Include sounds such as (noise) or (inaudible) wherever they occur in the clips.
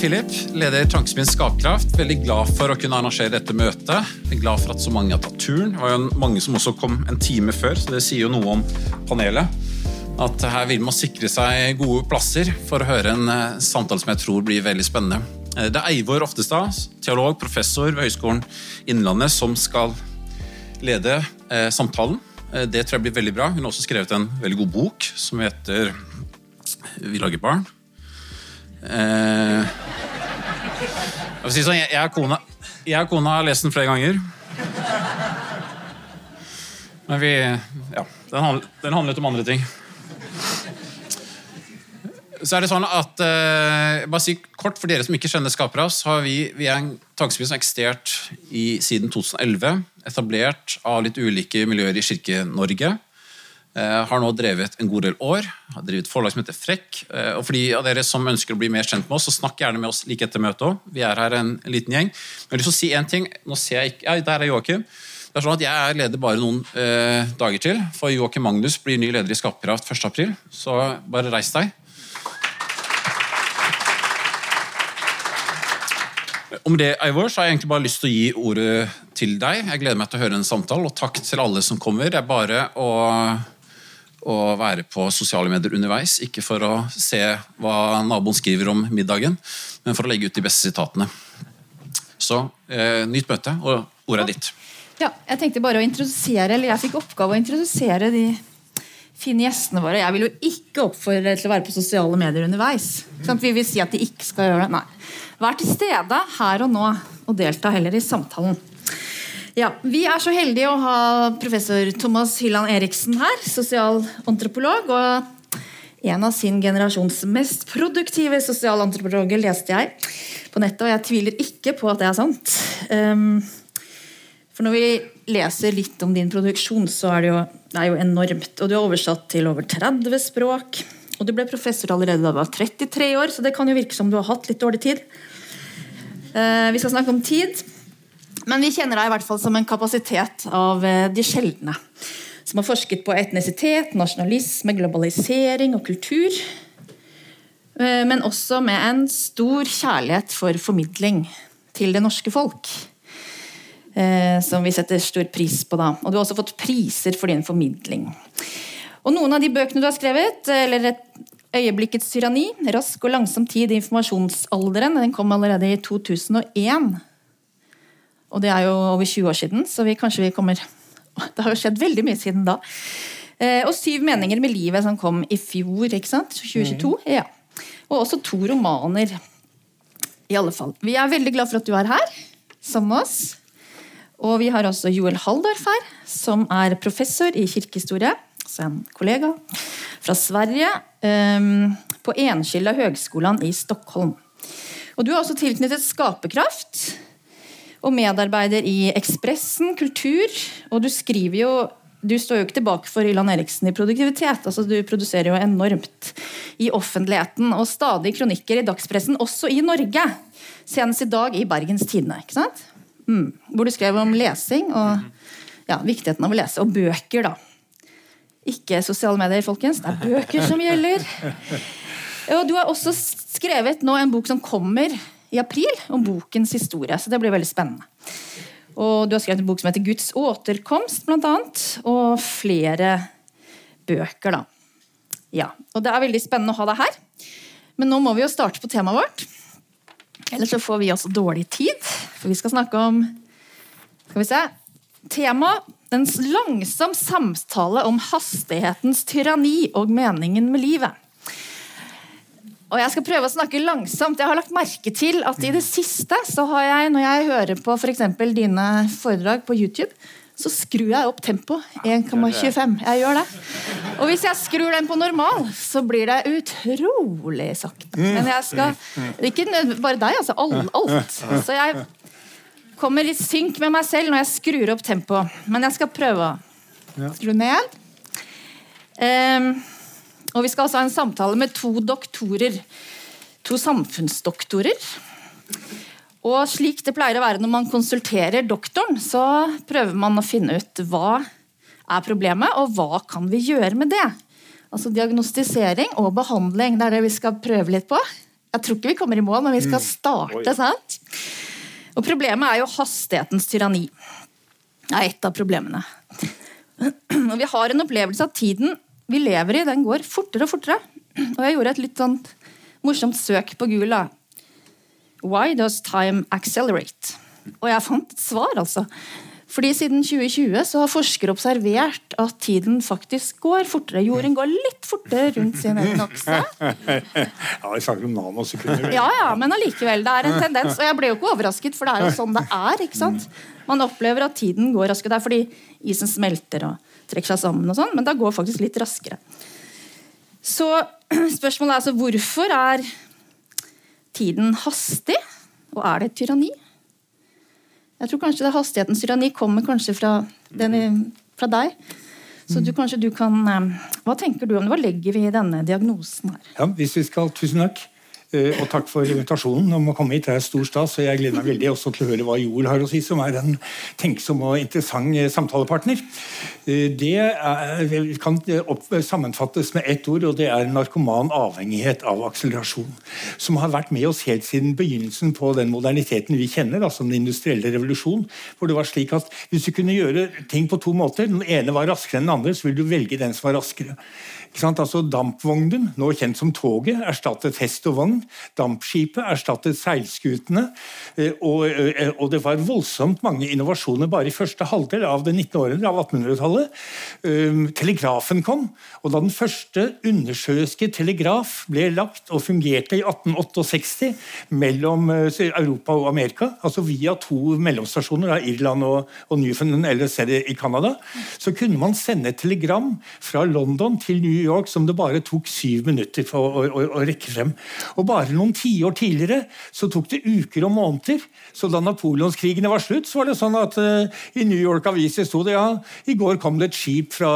Philip, leder Tankesmien Skapkraft. Veldig glad for å kunne arrangere dette møtet. Jeg er glad for at så mange har tatt turen. Det var jo mange som også kom en time før, så det sier jo noe om panelet. At her vil man sikre seg gode plasser for å høre en eh, samtale som jeg tror blir veldig spennende. Eh, Det er Eivor Oftestad, teolog, professor ved Høgskolen Innlandet, som skal lede eh, samtalen. Det tror jeg blir veldig bra. Hun har også skrevet en veldig god bok som heter Vi lager barn. Eh, jeg, sånn, jeg, og kona, jeg og kona har lest den flere ganger. Men vi Ja, den, handl, den handlet om andre ting. Så er det sånn at eh, bare si kort For dere som ikke kjenner Skapras, har vi, vi er en tankespill som har eksistert i, siden 2011. Etablert av litt ulike miljøer i Kirke-Norge. Eh, har nå drevet en god del år. Har drevet et forlag som heter Frekk. Eh, og for de av dere som ønsker å bli mer kjent med oss, så snakk gjerne med oss like etter møtet òg. Vi er her en, en liten gjeng. Jeg har lyst til å si en ting. Nå ser jeg ikke Ja, der er Joakim. Det er sånn at Jeg er leder bare noen eh, dager til, for Joakim Magnus blir ny leder i Skaperkraft 1.4. Så bare reis deg. Om det, Eivor, så har jeg egentlig bare lyst til å gi ordet til deg. Jeg gleder meg til å høre en samtale, og takk til alle som kommer. Det er bare å, å være på sosiale medier underveis, ikke for å se hva naboen skriver om middagen, men for å legge ut de beste sitatene. Så eh, nytt møte, og ordet er ditt. Ja, jeg tenkte bare å introdusere, eller jeg fikk oppgave å introdusere de fine gjestene våre. Jeg vil jo ikke oppfordre til å være på sosiale medier underveis. Sant? Vi vil si at de ikke skal gjøre det. Nei. Vær til stede her og nå, og delta heller i samtalen. Ja, Vi er så heldige å ha professor Thomas Hylland Eriksen her, sosialantropolog. og en av sin generasjons mest produktive sosialantropologer leste jeg på nettet, og jeg tviler ikke på at det er sant. Um, for når vi leser litt om din produksjon, så er det jo, det er jo enormt. Og du er oversatt til over 30 språk. Og du ble professor allerede da du var 33 år, så det kan jo virke som du har hatt litt dårlig tid. Eh, vi skal snakke om tid, men vi kjenner deg i hvert fall som en kapasitet av eh, de sjeldne. Som har forsket på etnisitet, nasjonalisme, globalisering og kultur. Eh, men også med en stor kjærlighet for formidling til det norske folk. Eh, som vi setter stor pris på. da. Og du har også fått priser for din formidling. Og noen av de bøkene du har skrevet, eller et Øyeblikkets tyranni, Rask og langsom tid i informasjonsalderen, den kom allerede i 2001. Og det er jo over 20 år siden, så vi kanskje vi kommer Det har jo skjedd veldig mye siden da. Eh, og Syv meninger med livet, som kom i fjor, ikke sant? 2022. Ja. Og også to romaner. I alle fall. Vi er veldig glad for at du er her sammen med oss. Og vi har også Joel Halldorf her, som er professor i kirkehistorie. Så en kollega fra Sverige. Um, på Enskilda høgskolan i Stockholm. Og du er også tilknyttet Skaperkraft. Og medarbeider i Ekspressen kultur. Og du skriver jo du står jo ikke tilbake for Ylan Eriksen i produktivitet. altså Du produserer jo enormt i offentligheten, og stadig kronikker i dagspressen, også i Norge. Senest i dag i Bergens Tidende. ikke sant? Mm. Hvor du skrev om lesing og ja, viktigheten av å lese. Og bøker, da. Ikke sosiale medier, folkens. Det er bøker som gjelder. (laughs) Og du har også skrevet nå en bok som kommer i april, om bokens historie. Så det blir veldig spennende. Og du har skrevet en bok som heter 'Guds återkomst', blant annet. Og flere bøker, da. Ja, og Det er veldig spennende å ha deg her. Men nå må vi jo starte på temaet vårt. Ellers så får vi også dårlig tid. For vi skal snakke om Skal vi se. Tema en langsom samtale om hastighetens tyranni og meningen med livet. Og jeg skal prøve å snakke langsomt. Jeg har lagt merke til at i det siste så har jeg, når jeg hører på f.eks. dine foredrag på YouTube, så skrur jeg opp tempoet 1,25. Jeg gjør det. Og hvis jeg skrur den på normal, så blir det utrolig sakte. Men jeg skal Ikke bare deg, altså. Alt. alt. Så jeg kommer i synk med meg selv når jeg skrur opp tempoet. Men jeg skal prøve å skru ned. Um, og vi skal altså ha en samtale med to doktorer. To samfunnsdoktorer. Og slik det pleier å være når man konsulterer doktoren, så prøver man å finne ut hva er problemet, og hva kan vi gjøre med det. Altså Diagnostisering og behandling, det er det vi skal prøve litt på Jeg tror ikke vi kommer i mål, men vi skal Mm. starte. sant? Og problemet er jo hastighetens tyranni. Det er et av problemene. (clears throat) Og vi har en opplevelse av tiden vi lever i, den går fortere og fortere. Og jeg gjorde et litt sånn morsomt søk på Google. da. Why does time accelerate? Og jeg fant et svar, altså. Fordi siden 2020 så har forskere observert at tiden faktisk går fortere. Jorden går litt fortere rundt sin egen okse. (laughs) Ja, vi snakker om nanosekunder. Ja, ja, men allikevel. Det er en tendens. Og jeg ble jo ikke overrasket, for det er jo sånn det er. ikke sant? Man opplever at tiden går raskere. Det er fordi isen smelter og trekker seg sammen, og sånn, men da går faktisk litt raskere. Så (clears throat) spørsmålet er altså hvorfor er tiden hastig? Og er det et tyranni? Jeg tror kanskje det hastighetens tyranni kommer kanskje fra, den, fra deg. Så du, kanskje du kan eh, Hva tenker du om det? Hva legger vi i denne diagnosen her? Ja, hvis vi skal, Tusen takk. Eh, Og takk for invitasjonen om å komme hit. Det er stor stas, og jeg gleder meg veldig også til å høre hva Joel har å si, som er en tenksom og interessant eh, samtalepartner. Eh, Det er, kan opp, sammenfattes med ett ord, og det er narkoman avhengighet av akselerasjon. Som har vært med oss helt siden begynnelsen på den moderniteten vi kjenner, altså den industrielle revolusjon. Hvor det var slik at hvis du kunne gjøre ting på to måter, den ene var raskere enn den andre, så ville du velge den som var raskere. Altså Dampvognen, nå kjent som toget, erstattet hest og vogn. Dampskipet erstattet seilskutene. eh, Og, eh, og det var voldsomt mange innovasjoner bare i første halvdel av det 19. århundre, av 1800-tallet. Um, Telegrafen kom, og da den første undersjøiske telegraf ble lagt og fungerte i 1868 mellom eh, Europa og Amerika, altså via to mellomstasjoner, da, Irland og, og Newfoundland eller i Canada, så kunne man sende telegram fra London til New York som det bare tok syv minutter for å, å, å rekke frem. Og bare noen tiår tidligere så tok det uker og måneder. Så da napoleonskrigene var slutt, så var det sånn at uh, i New York aviser sto det ja, i går kom det et skip fra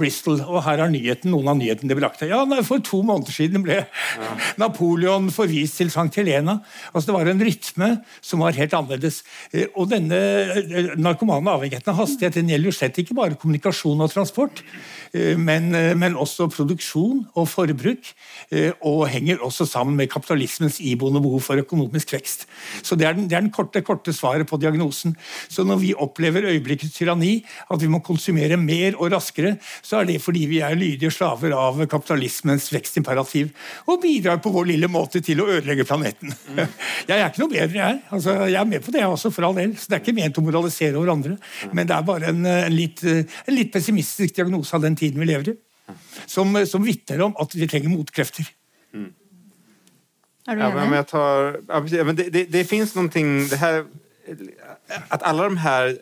Bristol, og her er nyheten, noen av nyhetene de brakte. Ja, nei, for to måneder siden ble (laughs) Napoleon forvist til St. Helena. Altså Det var en rytme som var helt annerledes. Eh, Og denne eh, narkomane avhengigheten av hastighet den gjelder jo slett ikke bare kommunikasjon og transport, men, eh, men også produksjon og forbruk, eh, og henger også sammen med kapitalismens iboende behov for økonomisk vekst. Så Det er den, det er den korte, korte svaret på diagnosen. Så når vi opplever øyeblikkets tyranni, at vi må konsumere mer og raskere, så er det fordi vi er lydige slaver av kapitalismens vekstimperativ, og bidrar på vår lille måte til å ødelegge planeten. (laughs) Jeg er ikke noe bedre, jeg. Altså, jeg er med på det, jeg også, for all del. Så det er ikke ment å moralisere over andre, men det er bare en, en, litt, en litt pessimistisk diagnose av den tiden vi lever i, som, som vitner om at vi trenger motkrefter. Er du Ja, enig? jag tar, ja. Ja, det, det, det fins noe det här, att de her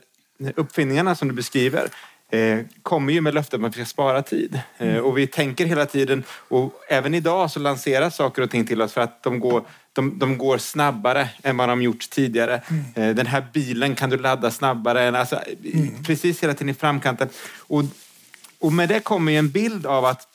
oppfinningene som du beskriver eh, kommer ju med löftet om att vi ska spara tid. Eh, och vi tänker hela tiden, och även idag så lanseras saker och ting till oss för att de går, de, de går snabbare än vad de gjort tidigare. Eh, den här bilen kan du ladda snabbare. än- Alltså, Precis hela tiden i framkanten. Och, och med det kommer en bild av att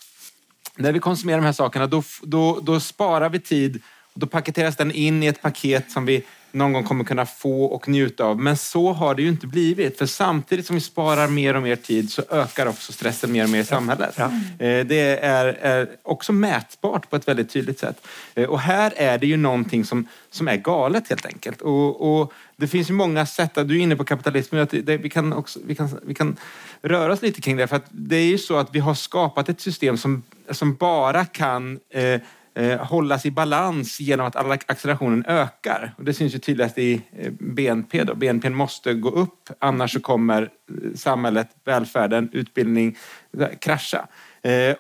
när vi konsumerar de här sakerna då, då, då sparar vi tid och då paketeras den in i ett paket som vi någon gång kommer kunna få och njuta av. Men så har det ju inte blivit. För samtidigt som vi sparar mer och mer tid så ökar också stressen mer och mer i samhället. Ja. Eh, Det är, är också mätbart på ett väldigt tydligt sätt. Og Och här är det ju någonting som, som är galet helt enkelt. Och, och det finns ju många sätt, du är inne på kapitalismen, att det, vi, kan också, vi, kan, vi kan röra oss lite kring det. För att det är ju så att vi har skapat ett system som, som bara kan eh, eh, hållas i balans genom att accelerationen ökar. Och det syns ju tydligast i eh, BNP. Då. BNP måste gå upp, annars så kommer eh, samhället, välfärden, utbildning eh, krascha. Eh,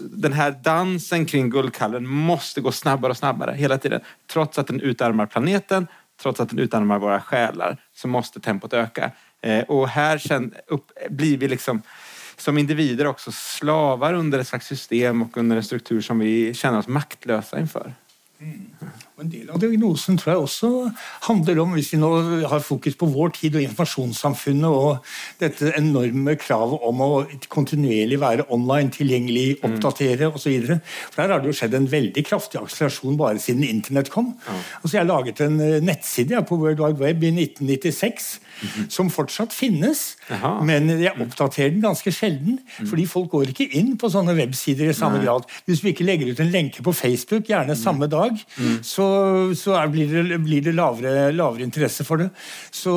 den här dansen kring guldkallen måste gå snabbare och snabbare hela tiden. Trots att den utarmar planeten, trots att den utarmar våra själar, så måste tempot öka. Eh, och här sen, upp, blir vi liksom som individer också slavar under ett slags system och under en struktur som vi känner oss maktlösa inför. En del av diagnosen tror jeg også handler om, hvis vi nå har fokus på vår tid og informasjonssamfunnet og dette enorme kravet om å kontinuerlig være online, tilgjengelig, Mm. oppdatere osv. For der har det jo skjedd en veldig kraftig akselerasjon bare siden internett kom. Altså Jeg laget en eh, nettside på World Wide Web i 1996 som fortsatt finnes, Aha. Men jeg oppdaterer den ganske sjelden. Fordi folk går ikke inn på sånne websider i samme grad. Hvis vi ikke legger ut en lenke på Facebook, gjerne samme dag, så, så er, blir det, blir det lavere, lavere interesse for det. Så,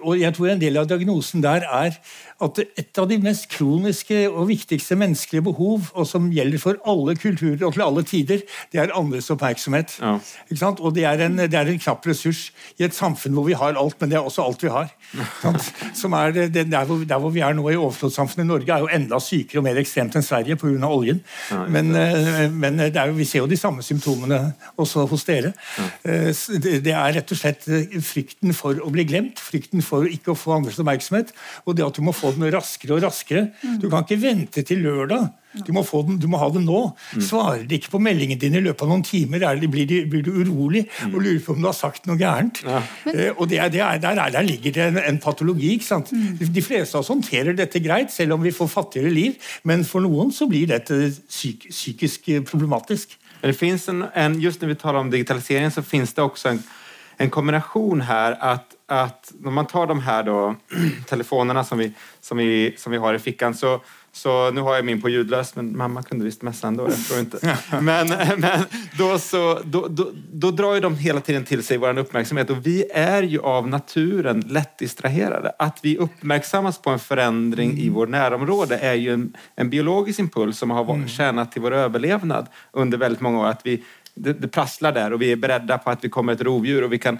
og jeg tror en del av diagnosen der er at et av de mest kroniske og viktigste menneskelige behov, og som gjelder for alle kulturer og til alle tider, det er andres oppmerksomhet. Ja. Og det er, en, det er en knapp ressurs i et samfunn hvor vi har alt, men det er også alt vi har. Som er det, det, der, hvor, der hvor vi er nå i overflodssamfunnet. Norge er jo enda sykere og mer ekstremt enn Sverige pga. oljen. Men, eh, men er jo, vi ser jo de samme symptomene også hos dere. Eh, Det, er rett og slett eh, frykten for å bli glemt, frykten for ikke å få andres oppmerksomhet, og det at du må få den raskere og raskere. Du kan ikke vente til lørdag. Du må, få den, du må ha den nå. Svarer de ikke på meldingen din i løpet av noen timer, er det, blir, de, blir du urolig og lurer på om du har sagt noe gærent. Eh, og det er, det er, der, er, der ligger det en, en patologi. ikke sant? De fleste av oss håndterer dette greit, selv om vi får fattigere liv, men for noen så blir dette psyk, psykisk problematisk. Men det finns en, en, just når vi taler om digitalisering så finnes det også en, en kombinasjon her at at når man tar de her då, (clears throat) telefonerna som vi, som, vi, som vi har i fickan så, så nu har jag min på ljudlös men mamma kunde visst messa ändå, jag tror inte. (laughs) Men, men då, så, då, då, då drar ju de hela tiden till sig vår uppmärksamhet och vi är ju av naturen lätt distraherade. Att vi uppmärksammas på en förändring i vår närområde är ju en, en biologisk impuls som har mm. tjänat till vår överlevnad under väldigt många år. Att vi, det, det prasslar där och vi är beredda på att vi kommer ett rovdjur. Och vi kan,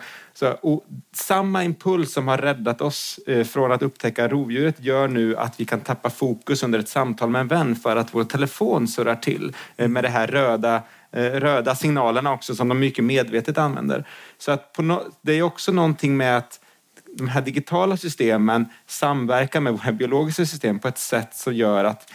samma impuls som har räddat oss eh, från att upptäcka rovdjuret gör nu att vi kan tappa fokus under ett samtal med en vän för att vår telefon surrar till eh, med de här röda eh, röda signalerna också som de mycket medvetet använder. Så att no det är också någonting med att de här digitala systemen samverkar med våra biologiska system på ett sätt som gör att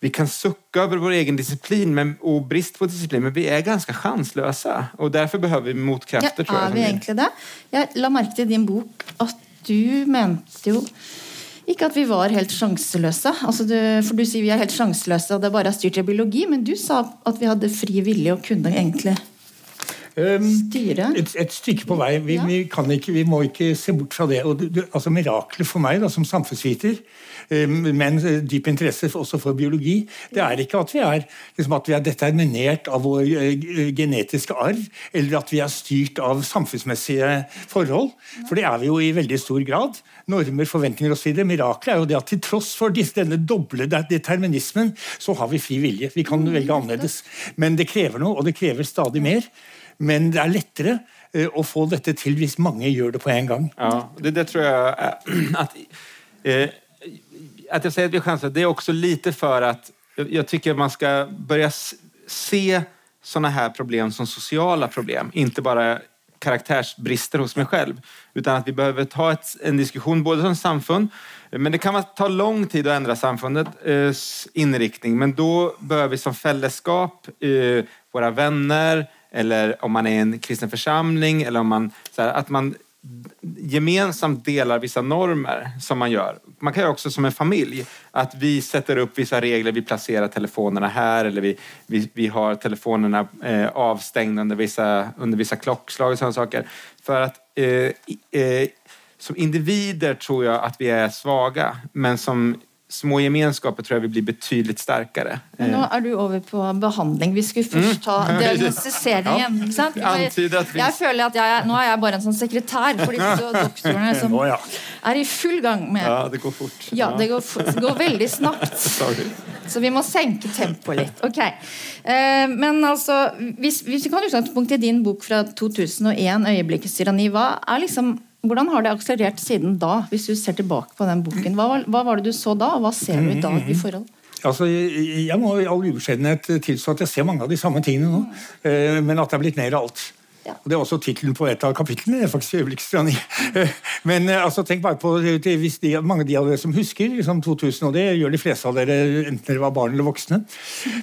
vi kan sukke over vår egen disiplin men, og brist på disiplin, men vi er ganske sjanseløse. Og derfor behøver vi motkrafter. Ja, er vi egentlig det? Jeg la merke til i din bok at du mente jo ikke at vi var helt sjanseløse. Altså du, for du sier vi er helt sjanseløse og det bare er styrt av biologi, men du sa at vi hadde fri vilje og kunne egentlig styre. et, et stykke på vei. Vi, Ja. vi, kan ikke, vi må ikke se bort fra det. Og du, altså Miraklet for meg da, som samfunnsviter, um, med en eh, dyp interesse også for biologi, det er ikke at vi er, liksom at vi er determinert av vår eh, genetiske arv, eller at vi er styrt av samfunnsmessige forhold. For det er vi jo i veldig stor grad. Normer, forventninger osv. Miraklet er jo det at til tross for disse, denne doble determinismen, så har vi fri vilje. Vi kan velge annerledes. Men det krever noe, og det krever stadig mer. Men det er lettere eh, å få dette til hvis mange gjør det på en gang. Ja, det, det tror jeg (clears throat) at, at jeg sier at vi har chanser, det er også lite for at jeg syns man skal begynne å se sånne her problem som sosiale problem, inte bare karaktärsbrister hos meg selv. Utan at vi behöver ta et, en diskussion både som samfund, men det kan ta lang tid å endre samfundets innriktning, Men da bør vi som fellesskap, våre venner, eller om man är en kristen församling, eller om man, så här, att man gemensamt delar vissa normer som man gör. Man kan göra också som en familj, att vi sätter upp vissa regler, vi placerar telefonerna här eller vi, vi, vi har telefonerna eh, avstängda under vissa, under vissa klockslag och sådana saker. För att eh, eh, som individer tror jag att vi är svaga, men som små gemenskaper tror jeg vil bli betydelig sterkere. Men nå er du over på behandling. Vi skulle først ta (laughs) diagnostiseringen. ikke sant? Jeg føler at jeg, Nå er jeg bare en sånn sekretær for disse (laughs) doktorene som er i full gang med Ja, det går fort. Ja, det går, fort- det går veldig snabbt. (laughs) Så vi må senke tempoet litt. Ok. Eh, men altså, hvis, hvis vi kan utgangspunkt i din bok fra 2001, 'Øyeblikkets tyranni', hva er liksom, hvordan har det akselerert siden da, hvis du ser tilbake på den boken? Hva, var- hva var det du så da, og hva ser du i dag i forhold? Altså, jeg, må i all ubeskjedenhet tilstå at jeg ser mange av de samme tingene nå, eh, men at det er blitt mer av alt. Ja. Det er også tittelen på et av kapitlene. det er faktisk øyeblikkstyranni. (laughs) Men eh, altså, tenk bare på hvis de, mange av dere som husker liksom 2000, og det gjør de fleste av dere, enten dere var barn eller voksne.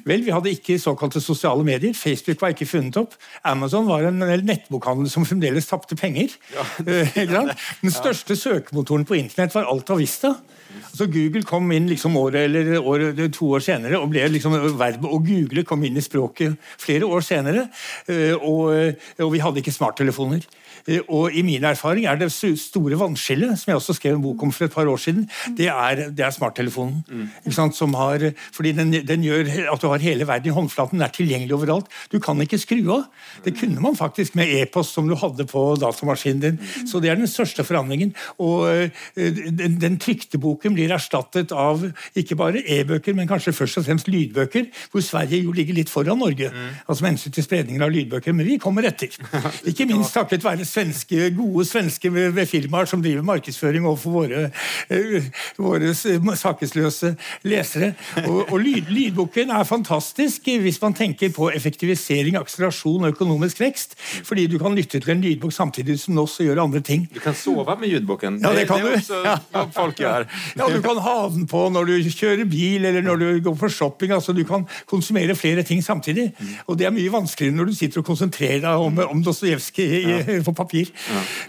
Vel, vi hadde ikke såkalte sosiale medier. Facebook var ikke funnet opp. Amazon var en nettbokhandel som fremdeles tapte penger. Ja. (laughs) Den største søkemotoren på internett var Alta Vista. Så Google kom inn liksom året eller året, to år senere, og ble liksom verbet å google kom inn i språket flere år senere. Eh, Og, og vi hadde ikke smarttelefoner. Eh, Og i min erfaring er det store vannskillet, som jeg også skrev en bok om for et par år siden, det er, det er smarttelefonen. Sant? Som har, fordi den, den gjør at du har hele verden i håndflaten, den er tilgjengelig overalt. Du kan ikke skru av. Det kunne man faktisk med e-post som du hadde på datamaskinen din. Så det er den største forandringen. Og eh, den, den trykte boken blir erstattet av ikke bare e-bøker, men kanskje først og fremst lydbøker, hvor Sverige jo ligger litt foran Norge. Altså med hensyn til spredningen av lydbøker, men vi kommer etter. (laughs) Ikke minst takket være svenske, gode svenske firmaer som driver markedsføring overfor våre, eh, våre sakesløse lesere. Og, og lyd, lydboken er fantastisk hvis man tenker på effektivisering, akselerasjon og økonomisk vekst, fordi du kan lytte til en lydbok samtidig som du også gjør andre ting. Du kan sove med lydboken. Ja, det kan det du. er også hva folk gjør. Ja, Du kan ha den på når du kjører bil eller når du går for shopping. altså Du kan konsumere flere ting samtidig. Og det er mye vanskeligere når du sitter og konsentrerer deg om, om Dostojevskij på papir.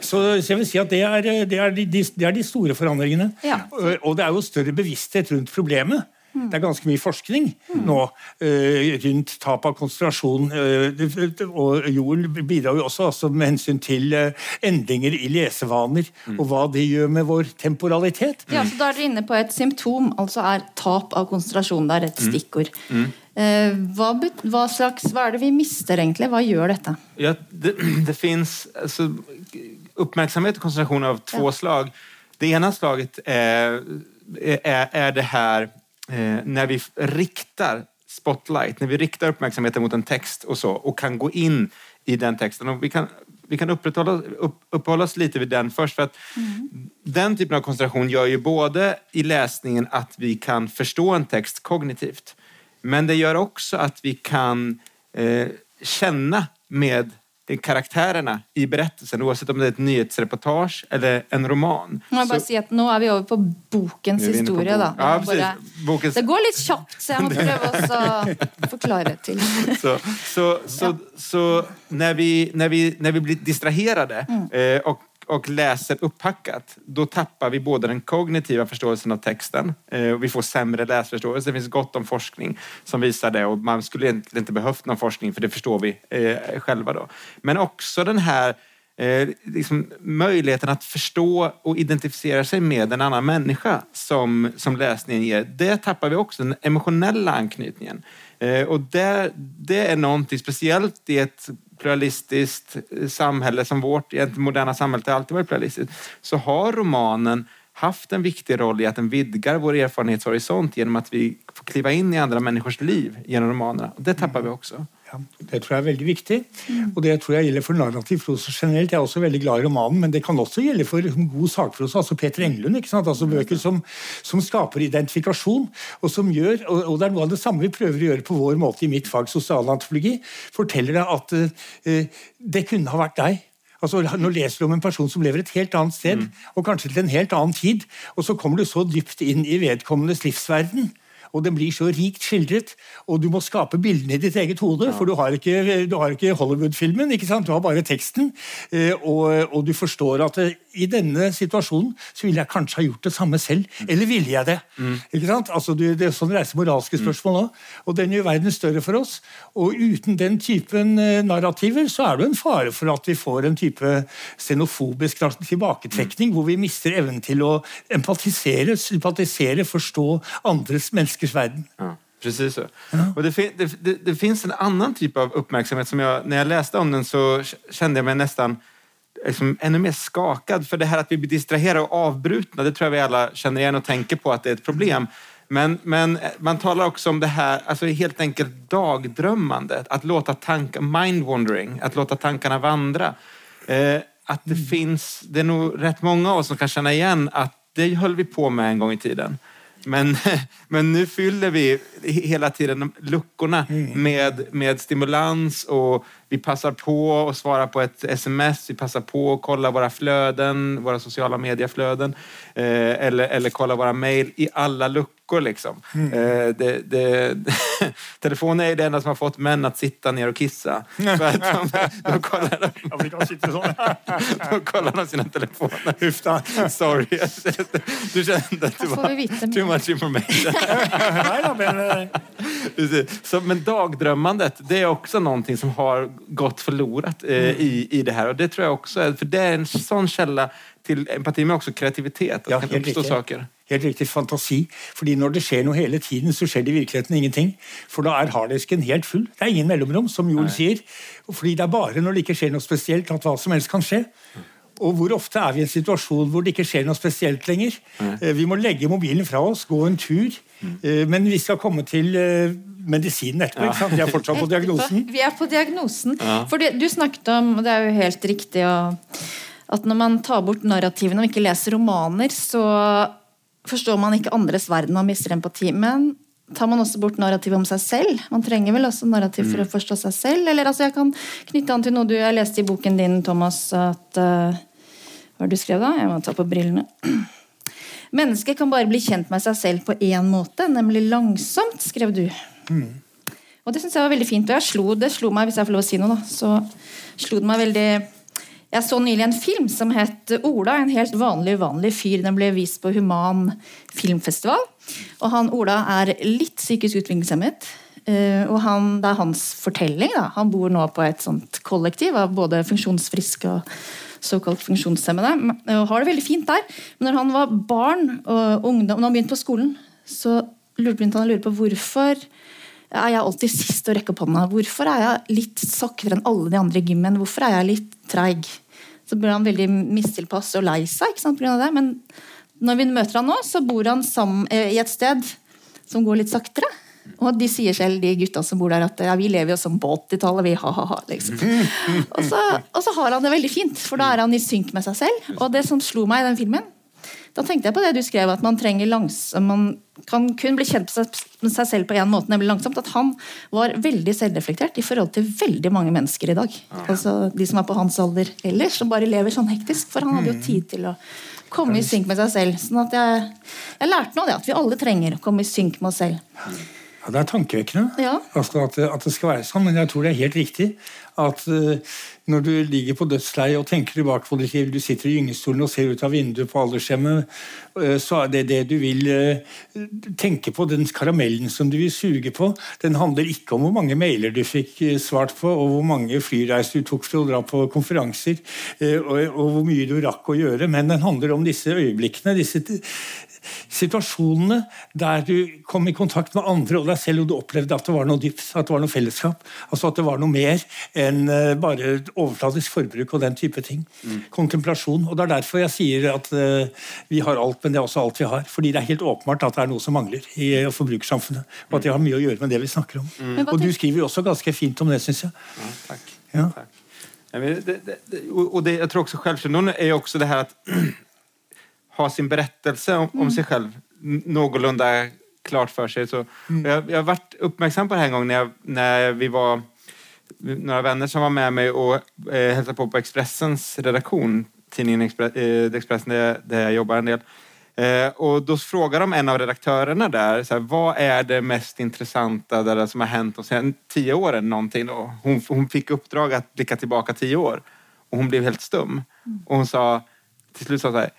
Så, så jeg vil si at det er, det er, de, de, det er de store forandringene. Ja. Og, det er jo større bevissthet rundt problemet. Det er ganske mye forskning nå uh, rundt tap av konsentrasjon. Uh, og jorden bidrar jo også altså, med hensyn til uh, endringer i lesevaner, og hva det gjør med vår temporalitet. Ja, så Da er dere inne på et symptom, altså er tap av konsentrasjon. Det er et stikkord. Eh, hva, hva, slags, hva er det vi mister, egentlig? Hva gjør dette? Ja, det, det fins altså, oppmerksomhet og konsentrasjon av två slag. Det ene slaget er, er, er det her Når vi riktar spotlight, når vi riktar oppmerksomheten mot en text og, så og kan gå inn i den texten. og vi kan, vi kan upp, uppehålla oss litt ved den først. for at mm. den typen av konsentrasjon gjør jo både i lesningen at vi kan forstå en text kognitivt men det gör också att vi kan eh, känna med karaktärerna i berättelsen oavsett om det er et nyhetsreportage eller en roman. Må jeg bare Så- si at Nå er vi over på bokens på historie. da. Ja, bare- Bokens- Det går litt kjapt, så jeg må (laughs) prøve å forklare til. (laughs) så, så, så, så når, vi, når, vi, når vi blir distraherade eh, och, och läser upphackat, då tappar vi både den kognitiva förståelsen av texten eh, och vi får sämre läsförståelse. Det finns gott om forskning som visar det och man skulle egentligen inte behövt någon forskning för det förstår vi eh, själva då. Men också den här eh, liksom, möjligheten att förstå och identifiera sig med en annan människa som, som läsningen ger, det tappar vi också, den emotionella anknytningen. Och det, det är någonting speciellt i ett pluralistiskt samhälle som vårt, i ett moderna samhället har alltid varit pluralistiskt, så har romanen haft en viktig roll i att den vidgar vår erfarenhetshorisont genom att vi får kliva in i andra människors liv genom romanerna. Det tappar vi också. Ja, det tror jeg er veldig viktig. Og det tror jeg gjelder for narrativ prosa generelt. Jeg er også veldig glad i romanen, men det kan også gjelde for god sakprosa. Altså Peter Englund. ikke sant? Altså Bøker som, som skaper identifikasjon, og som gjør og, og det er noe av det samme vi prøver å gjøre på vår måte i mitt fag sosialantropologi. Forteller deg at uh, det kunne ha vært deg. Altså, Nå leser du om en person som lever et helt annet sted, og kanskje til en helt annen tid, og så kommer du så dypt inn i vedkommendes livsverden. Og den blir så rikt skildret, og du må skape bildene i ditt eget hode. For du har ikke, ikke Hollywood-filmen, ikke sant? du har bare teksten. Eh, og, og du forstår at eh, i denne situasjonen så ville jeg kanskje ha gjort det samme selv. Eller ville jeg det? Ikke sant? Altså, du, det er sånn reiser moralske spørsmål nå. Og den gjør verden større for oss. Og uten den typen eh, narrativer så er det en fare for at vi får en type xenofobisk tilbaketrekning, hvor vi mister evnen til å empatisere, sympatisere, forstå andres menneskers verden. Ja, precis så. Och det, fin- det, det, det finns en annen typ av oppmerksomhet som jag, när jag läste om den så kjente kände jag mig nästan liksom, ännu mer skakad. För det här att vi blir distraherade och avbrutna, det tror jag vi alla känner igen och tänker på att det är ett problem. Men, men man talar också om det här, alltså helt enkelt dagdrömmandet, att låta tankar, mind wandering, att låta tankarna vandra. Eh, att det finns, det är nog rätt många av oss som kan känna igen att det höll vi på med en gång i tiden. Men, (laughs) men nu fyller vi hela tiden luckorna Mm. med, med stimulans och vi passar på att svara på ett sms, vi passar på att kolla våra flöden, våra sociala medieflöden eh, eller, eller kolla våra mejl i alla luckor. Liksom. Mm. Eh, det, det, (laughs) telefonen är det enda som har fått män att sitta ner och kissa. För att de, de, kollar, (laughs) (laughs) de, sitte sånn. kollar sina telefoner. Huff da. Sorry. Du kände att det var too much information. Men eh, Så, men dagdrömmandet, det är också någonting som har gått förlorat eh, i, i det här. Och det tror jag också är, för det är en sån källa till empati, men också kreativitet. Att Ja, det kan uppstå riktig. saker. Helt riktig fantasi. Fordi når det skjer noe hele tiden, så skjer det i virkeligheten ingenting. For da er harddisken helt full. Det er ingen mellomrom, som Joel sier. Fordi det er bare når det ikke skjer noe spesielt, at hva som helst kan skje. Og hvor ofte er vi i en situasjon hvor det ikke skjer noe spesielt lenger? Eh, Vi må legge mobilen fra oss, gå en tur. Eh, Men vi skal komme til eh, medisinen etterpå. ikke sant? Vi er fortsatt på diagnosen. Vi er på diagnosen. For du snakket om, og det er jo helt riktig, at når man tar bort narrativene og ikke leser romaner, så forstår man ikke andres verden, man mister empati. Men tar man også bort narrativet om seg selv? Man trenger vel også narrativ for å forstå seg selv? Eller altså, jeg kan knytte an til noe du jeg leste i boken din, Thomas, at uh, Hva var det du skrev da? Jeg må ta på brillene. (clears throat) Mennesket kan bare bli kjent med seg selv på én måte, nemlig langsomt, skrev du. Og det syns jeg var veldig fint. Og slo, det slo meg, hvis jeg får lov å si noe, da, så slo det meg veldig Jeg så nylig en film som het Ola, en helt vanlig, uvanlig fyr. Den ble vist på Human filmfestival. Og han Ola er litt psykisk utviklingshemmet. eh, Og han, det er hans fortelling. Da. Han bor nå på et sånt kollektiv av både funksjonsfriske og såkalt funksjonshemmede. Og har det veldig fint der. Men når han var barn og ungdom, når han begynte på skolen, så lurte han på hvorfor er jeg alltid sist å rekke opp hånda? Hvorfor er jeg litt saktere enn alle de andre i gymmen? Hvorfor er jeg litt treig? Så blir han veldig mistilpass og lei seg. ikke sant, av det. Men når vi møter han nå, så bor han sammen, eh, i et sted som går litt saktere. Og de sier selv, de gutta som bor der, at ja, vi lever jo som på 80-tallet, vi ha-ha-ha. Liksom. Og, og så har han det veldig fint, for da er han i synk med seg selv. Og det som slo meg i den filmen, da tenkte jeg på det du skrev, at man trenger langsom, man kan kun bli kjent med seg, selv på én måte, nemlig langsomt. At han var veldig selvreflektert i forhold til veldig mange mennesker i dag. Altså De som er på hans alder ellers, som bare lever sånn hektisk. For han hadde jo tid til å komme i synk med seg selv. Sånn at jeg, jeg lærte nå det, at vi alle trenger å komme i synk med oss selv. Ja, Det er tankevekkende Ja. altså at, at det skal være sånn, men jeg tror det er helt riktig at eh, når du ligger på dødsleiet og tenker tilbake på ditt du sitter i gyngestolen og ser ut av vinduet på aldershjemmet, eh, så er det det du vil eh, tenke på, den karamellen som du vil suge på. Den handler ikke om hvor mange mailer du fikk eh, svart på, og hvor mange flyreiser du tok for å dra på konferanser, og hvor mye du rakk å gjøre, men den handler om disse øyeblikkene, disse situasjonene der du kom i kontakt med andre og deg selv, og du opplevde at det var noe dypt, at det var noe fellesskap. Altså at det var noe mer enn eh, bare overfladisk forbruk og den type ting. Kontemplasjon. Og det er derfor jeg sier at uh, vi har alt, men det er også alt vi har. Fordi det er helt åpenbart at det er noe som mangler i eh, forbrukersamfunnet. Og at det har mye å gjøre med det vi snakker om. Mm. Og du skriver jo også ganske fint om det, syns jeg. Ja, takk. Ja. takk. Ja, men det, det, det, og jag tror også självkännedom er jo også det her att (clears throat) ha sin berättelse om, om sig själv n- någorlunda klart för sig. Så, jag, jag har varit uppmärksam på det här en gång när, jag, när vi var några vänner som var med mig och eh, hälsade på på Expressens redaktion, tidningen eh, Expressen där, jag- där jag jobbar en del. Eh, och då frågar de en av redaktörerna där, så här, vad är det mest intressanta där som har hänt de senaste tio åren? Någonting då? Hon, hon fick uppdrag att blicka tillbaka tio år och hon blev helt stum. Och hon sa, till slut sa hon så här,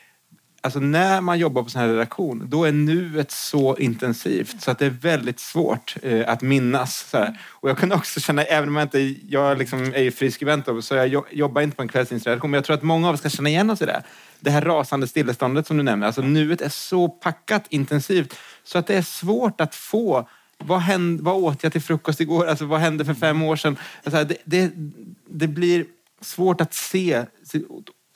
Alltså när man jobbar på sån här redaktion, då är nuet så intensivt så att det är väldigt svårt eh, att minnas. Och jag kan också känna, även om jag inte jag liksom är ju fri skribent så jag jo- jobbar inte på en kvällstidningsredaktion, men jag tror att många av oss ska känna igen oss i det. Det här rasande stilleståndet som du nämner, alltså nuet är så packat intensivt så att det är svårt att få vad, hände, vad åt jag till frukost igår? Alltså, vad hände för fem år sedan? Alltså, det, det, det blir svårt att se,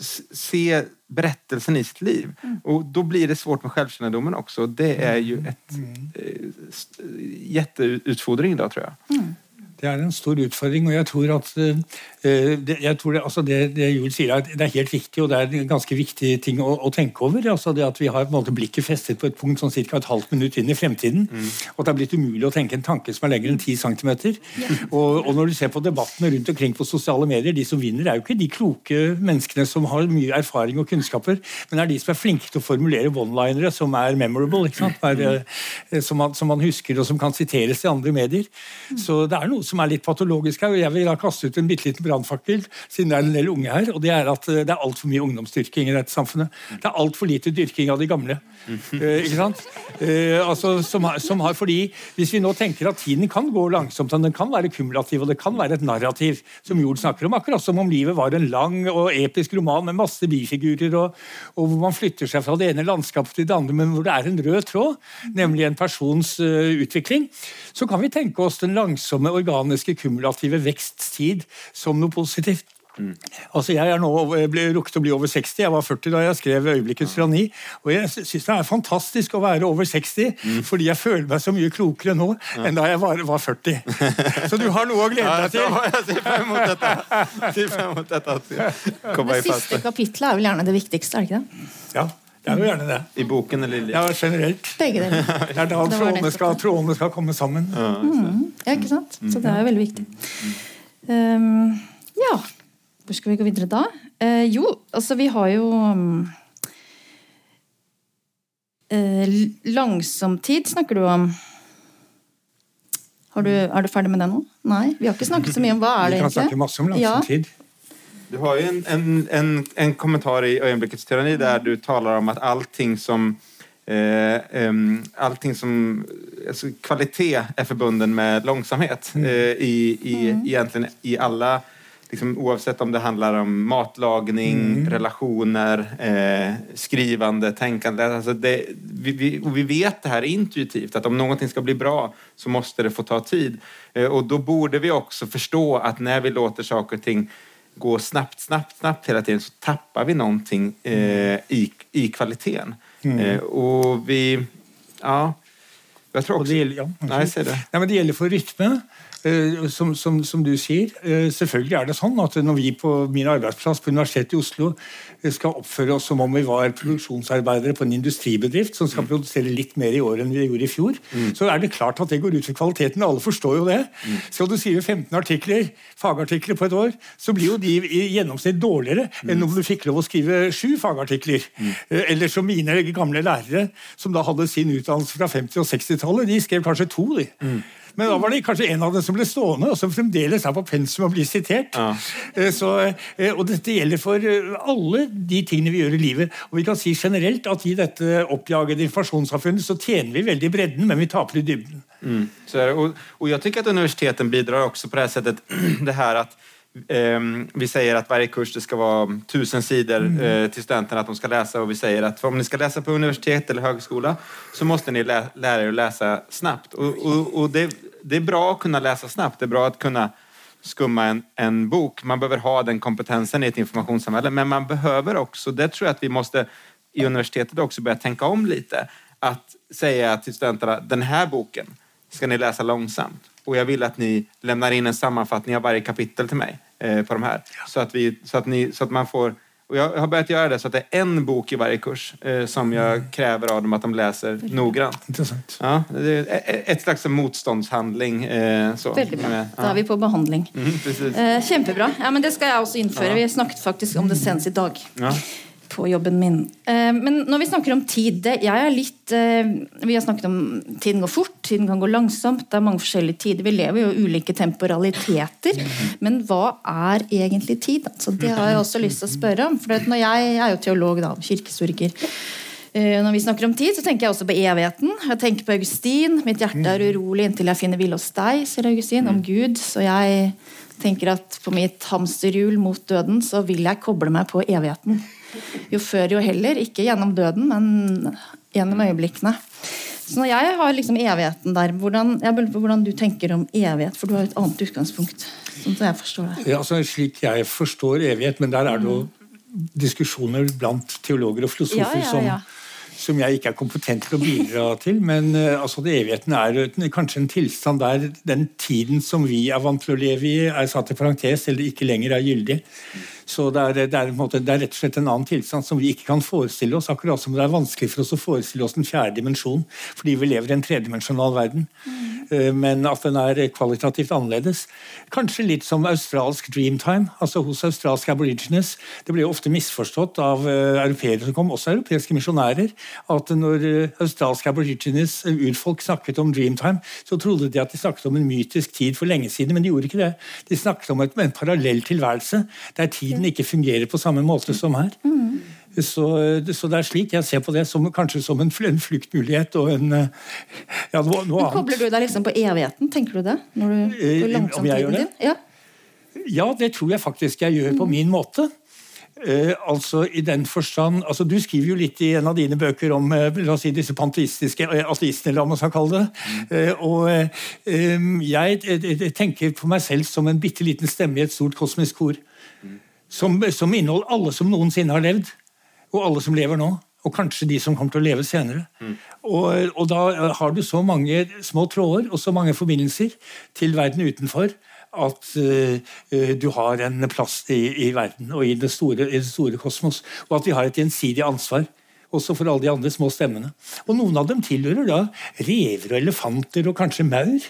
se, se berättelsen i sitt liv. Och då blir det svårt med självkännedomen också. Det är ju ett mm. st- jätteutfordring idag tror jag. Det er en stor utfordring, og jeg tror at eh, Eh, det, jeg tror det, altså det, det Juel sier, er, det er helt riktig, og det er en ganske viktig ting å, å tenke over. altså det At vi har på en måte blikket festet på et punkt sånn ca. et halvt minutt inn i fremtiden. Mm. Og det er blitt umulig å tenke en tanke som er lenger enn 10 cm. Ja. Og, og, når du ser på debattene rundt omkring på sosiale medier, de som vinner, er jo ikke de kloke menneskene som har mye erfaring og kunnskaper, men er de som er flinke til å formulere one-linere som er memorable, er, eh, som, man, som, man, husker og som kan siteres i andre medier. Mm. Så det er noe som er litt patologisk her. og Jeg vil da kaste ut en bitte liten brannfakkel, siden det er en del unge her. og Det er at eh, det er altfor mye ungdomsdyrking i dette samfunnet. Det er altfor lite dyrking av de gamle. Uh, ikke sant? Uh, altså, som, som, har, fordi Hvis vi nå tenker at tiden kan gå langsomt, den kan være kumulativ, og det kan være et narrativ, som Jord snakker om, akkurat som om livet var en lang og episk roman med masse bifigurer, og, og hvor man flytter seg fra det ene landskapet til det andre, men hvor det er en rød tråd, nemlig en persons uh, utvikling, så kan vi tenke oss den langsomme, organiske, kumulative veksttid som noe positivt. Mm. Altså Jeg er nå rukket å bli over 60. Jeg var 40 da jeg skrev 'Øyeblikkets tyranni'. Og jeg syns det er fantastisk å være over 60, mm. fordi jeg føler meg så mye klokere nå ja. enn da jeg var, var, 40. Så du har noe å glede deg til. Jeg ser frem mot dette. Frem mot dette. Det siste kapitlet er vel gjerne det viktigste, er det ikke det? Ja. Det er jo gjerne det. I boken eller Ja, generelt. Begge deler. (laughs) Det er da trådene skal, trådene skal komme sammen. Ja, mm. ja, ikke sant? Så det er jo veldig viktig. Um, ja. Hvor skal vi gå videre da? Uh, jo, altså vi har jo um, uh, Langsomtid snakker du om. Du, er du ferdig med det nå? Nei? Vi har ikke snakket så mye om hva er det egentlig? Vi kan snakke masse om langsomtid. Ja. Du har jo en, en, en, en kommentar i øyeblikkets tyranni der du taler om at allting som eh, um, allting som alltså, kvalitet er forbundet med långsamhet mm. eh, i, i, mm. egentligen i alla Liksom, oavsett om det handler om matlagning, mm. relationer, eh, skrivande, tänkande. altså det, vi, vi, vi vet det här intuitivt, at om noe skal bli bra så måste det få ta tid. Eh, og då borde vi også forstå at når vi låter saker og ting gå snabbt, snabbt, snabbt hela tiden så tappar vi någonting eh, i, i kvaliteten. Mm. Eh, och vi... Ja. Jag tror också... Det gäller, ja, Nej, det. Men det gäller för rytme. Eh, som, som, som, du sier, eh, selvfølgelig er det sånn at når vi på min arbeidsplass på Universitetet i Oslo eh, skal oppføre oss som om vi var produksjonsarbeidere på en industribedrift som skal mm. produsere litt mer i år enn vi gjorde i fjor, mm. så er det klart at det går ut for kvaliteten. Alle forstår jo det. Mm. Skal du skrive 15 artikler, fagartikler på et år, så blir jo de i gjennomsnitt dårligere mm. enn om du fikk lov å skrive sju fagartikler. Mm. Eller som mine gamle lærere, som da hadde sin utdannelse fra 50- og 60-tallet, de skrev kanskje to. de. Men da var det kanskje en av dem som ble stående, og som fremdeles er på pensum og blir sitert. Ja. Eh, så, eh, og dette gjelder for eh, alle de tingene vi gjør i livet. Og vi kan si generelt at i dette oppjagede informasjonssamfunnet så tjener vi veldig i bredden, men vi taper i dybden. Mm. og, og jeg tenker at universiteten bidrar også på det settet (clears throat) det her at vi säger att varje kurs det ska vara tusen sidor mm. uh, till studenterna att de ska läsa och vi säger att om ni ska läsa på universitet eller högskola så måste ni lä lära er att läsa snabbt. Och, och, och det, det, är bra att kunna läsa snabbt, det är bra att kunna skumma en, en, bok. Man behöver ha den kompetensen i ett informationssamhälle men man behöver också, det tror jag att vi måste i universitetet också börja tänka om lite, att säga till studenterna den här boken ska ni läsa långsamt och jag vill att ni lämnar in en sammanfattning av varje kapitel till mig eh, på de här. Ja. Så, att vi, så, att ni, så att man får och jag har börjat göra det så att det är en bok i varje kurs eh, som jag mm. kräver av dem att de läser noggrant. Intressant. Ja, det är ett slags motståndshandling. Eh, så. Veldig bra. Ja. Da er vi på behandling. Mm, eh, kjempebra. Ja, men Det skal jeg også innføre. Ja. Vi snakket faktisk om det senest i dag. Ja på jobben min. Eh, men når vi snakker om tid litt eh, Vi har snakket om tiden går fort, tiden kan gå langsomt. Det er mange forskjellige tider. Vi lever jo ulike temporaliteter. Men hva er egentlig tid? Altså, det har jeg også lyst til å spørre om. For når jeg, jeg er jo teolog, da, kirkehistoriker. Eh, når vi snakker om tid, så tenker jeg også på evigheten. Jeg tenker på Augustin. Mitt hjerte er urolig inntil jeg finner hvile hos deg, sier Augustin, om Gud. Så jeg tenker at på mitt hamsterhjul mot døden så vil jeg koble meg på evigheten. Jo før, jo heller. Ikke gjennom døden, men gjennom øyeblikkene. Så når jeg har liksom evigheten der, hvordan, jeg lurer på hvordan du tenker om evighet, for du har et annet utgangspunkt. sånn jeg forstår det. Ja, altså Slik jeg forstår evighet, men der er det jo diskusjoner blant teologer og filosofer ja, ja, ja. som som jeg ikke er kompetent til å bidra til. Men uh, altså, det evigheten er kanskje en tilstand der den tiden som vi er vant til å leve i, er satt i parentes eller ikke lenger er gyldig. Så det er, det, er måte, det er, rett og slett en annen tilstand som vi ikke kan forestille oss. Akkurat som det er vanskelig for oss å forestille oss en fjerde dimensjon, fordi vi lever i en tredimensjonal verden. Mm. Men at den er kvalitativt annerledes. Kanskje litt som australsk dreamtime, altså hos australske aborigines. Det ble jo ofte misforstått av uh, europeere som kom, også europeiske misjonærer, at når uh, australske aborigines, urfolk, snakket om dreamtime, så trodde de at de snakket om en mytisk tid for lenge siden, men de gjorde ikke det. De snakket om et, en parallell tilværelse der tid tiden ikke fungerer på samme måte som her. Mm. Så, så, det er slik jeg ser på det, som, kanskje som en, en fluktmulighet og en ja, noe, noe annet. Kobler du deg liksom på evigheten, tenker du det? Når du går eh, langsomt Om jeg gjør det? Ja. ja, det tror jeg faktisk jeg gjør på min måte. Uh, altså i den forstand, altså Du skriver jo litt i en av dine bøker om uh, la oss si, disse panteistiske uh, ateistene, la oss kalle det. Uh, og jeg tenker på meg selv som en bitte liten stemme i et stort kosmisk kor som, som inneholder alle som noensinne har levd, og alle som lever nå. Og kanskje de som kommer til å leve senere. Mm. Og, og, da har du så mange små tråder og så mange forbindelser til verden utenfor at uh, du har en plass i, i verden og i det, store, i det, store, kosmos. Og at vi har et gjensidig ansvar. Også for alle de andre små stemmene. Og noen av dem tilhører da rever og elefanter og kanskje maur.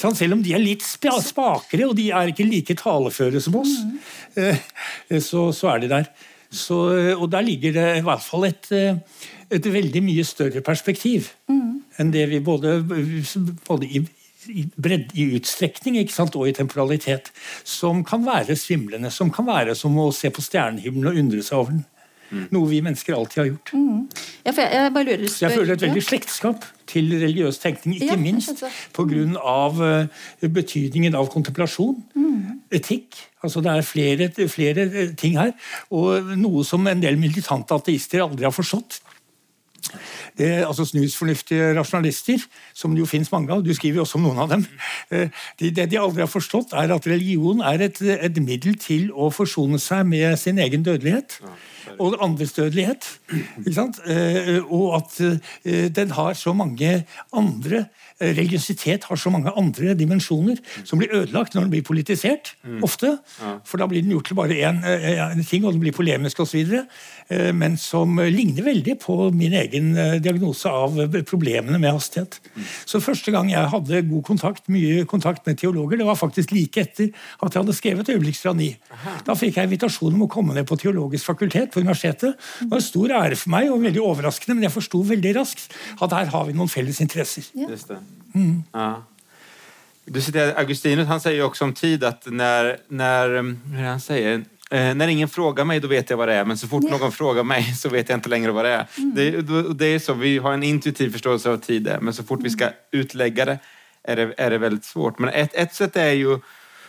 Selv om de er litt spakere, og de er ikke like taleføre som oss, mm. så, så, er de der. Så, og der ligger det i hvert fall et, eh, et veldig mye større perspektiv mm. enn det vi både, både i, i, bredd, i utstrekning og i temporalitet, som kan være svimlende. Som kan være som å se på stjernehimmelen og undre seg over den. Mm. Noe vi mennesker alltid har gjort. Mm. Ja, jeg, jeg, lurer, spør, jeg føler et veldig slektskap til religiøs tenkning, ikke ja, minst pga. Uh, betydningen av kontemplasjon, mm. etikk. Altså Det er flere, flere eh, ting her. Og noe som en del militante ateister aldri har forstått. Det, altså Snusfornuftige rasjonalister, som det jo finnes mange av, du skriver jo også om noen av dem. Eh, det de, de aldri har forstått, er at religion er et, et middel til å forsone seg med sin egen dødelighet. Ja og andres dødelighet. sant? og at eh, den har så mange andre religiøsitet har så mange andre dimensjoner som blir ødelagt når den blir politisert. Mm. ofte, For da blir den gjort til bare én eh, ting, og den blir polemisk osv. Eh, men som ligner veldig på min egen eh, diagnose av problemene med hastighet. Mm. Så første gang jeg hadde god kontakt, mye kontakt med teologer, det var faktisk like etter at jeg hadde skrevet 'Øyeblikkstrani'. Da fikk jeg invitasjon om å komme ned på Teologisk fakultet på universitetet. Det var en stor ære for meg, og veldig overraskende, men jeg forsto veldig raskt at her har vi noen felles interesser. Ja. Mm. Ja. Du citerar Augustinus, han sier jo også om tid at når, når hur han sier, eh, när ingen frågar mig, då vet jag vad det är. Men så fort någon frågar mig så vet jag inte längre vad det är. Mm. Det, det, är så, vi har en intuitiv förståelse av tid, men så fort vi ska utlägga det är det, är det väldigt svårt. Men ett, ett sätt är ju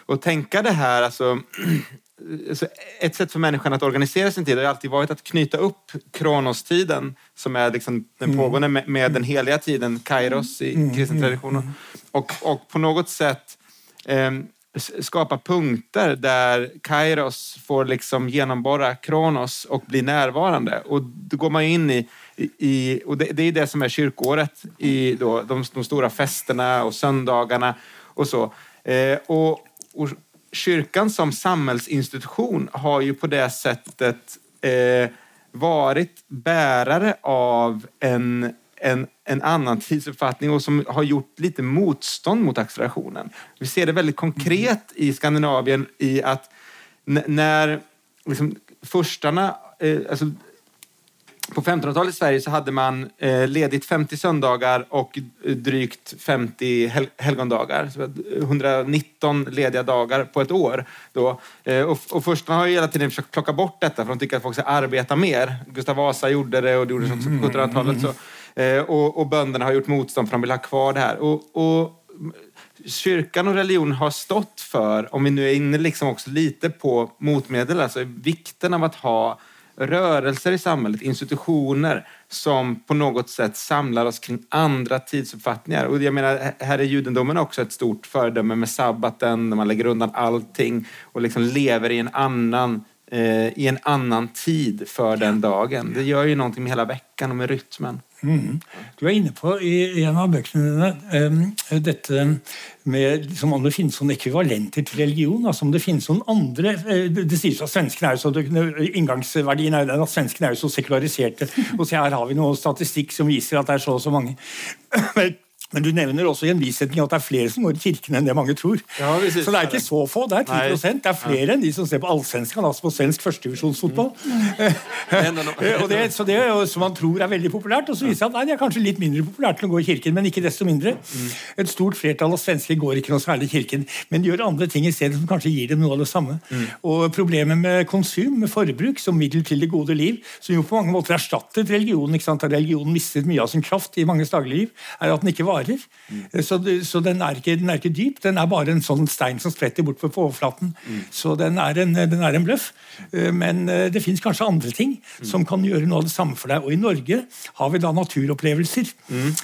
att tänka det här, altså alltså, (clears throat) ett sätt för människan att organisera sin tid har alltid varit att knyta upp kronostiden som är liksom den mm. pågående med, med den heliga tiden, kairos i mm. kristen tradition. Och, och på något sätt eh, skapa punkter där kairos får liksom genomborra kronos och bli närvarande. Och då går man in i, i och det, det, är det som är kyrkåret i då, de, de stora festerna och söndagarna och så. Eh, och, och kyrkan som samhällsinstitution har ju på det sättet eh, varit bärare av en, en, en annan tidsuppfattning och som har gjort lite motstånd mot accelerationen. Vi ser det väldigt konkret i Skandinavien i att när liksom, förstarna, eh, alltså på 1500-talet i Sverige så hade man eh, ledigt 50 söndagar och drygt 50 hel helgondagar. Så 119 lediga dagar på ett år. Då. Eh, och, och första har ju hela tiden försökt plocka bort detta för de tycker att folk ska arbeta mer. Gustav Vasa gjorde det och det gjorde det på 1700-talet. Så, eh, och, och bönderna har gjort motstånd för de vill ha kvar det här. Och, och kyrkan och religion har stått för, om vi nu är inne liksom också lite på motmedel, alltså vikten av att ha rörelser i samhället, institutioner som på något sätt samlar oss kring andra tidsuppfattningar. Och jag menar, här är judendomen också ett stort föredöme med sabbaten, där man lägger undan allting och liksom lever i en annan eh, i en annan tid för den dagen. Det gör ju någonting med hela veckan och med rytmen. Mm. Du er inne på i en av bøkene dine dette med liksom, om det finnes noen ekvivalenter til religion. altså om Det finnes noen andre uh, Det sies at svenskene er jo så, Inngangsverdien er den at svenskene er jo så sekulariserte. (laughs) og så Her har vi noe statistikk som viser at det er så og så mange. Men du nevner også i en bisetning at det er flere som går i kirken enn det mange tror. Ja, så det er ikke så få. Det er 10 Nei. Det er flere ja. enn de som ser på allsvenskan, altså på svensk førstedivisjonsfotball. Mm. (laughs) det, så det som man tror er veldig populært, og så viser det at nei, det er kanskje litt mindre populært til å gå i kirken, men ikke desto mindre. Mm. Et stort flertall av svensker går ikke noe særlig i kirken, men de gjør andre ting i stedet som kanskje gir dem noe av det samme. Mm. Og problemet med konsum, med forbruk, som middel til det gode liv, som jo på mange måter erstattet religionen, ikke sant? religionen mistet mye av sin kraft i manges dagligliv, er at den ikke var varer. Mm. Så, så den, er ikke, den, er ikke, dyp, den er bare en sånn stein som spretter bort på overflaten. Mm. Så den er en, den er en bløff. Eh, men eh, det fins kanskje andre ting som kan gjøre noe av det samme for deg. Og i Norge har vi da naturopplevelser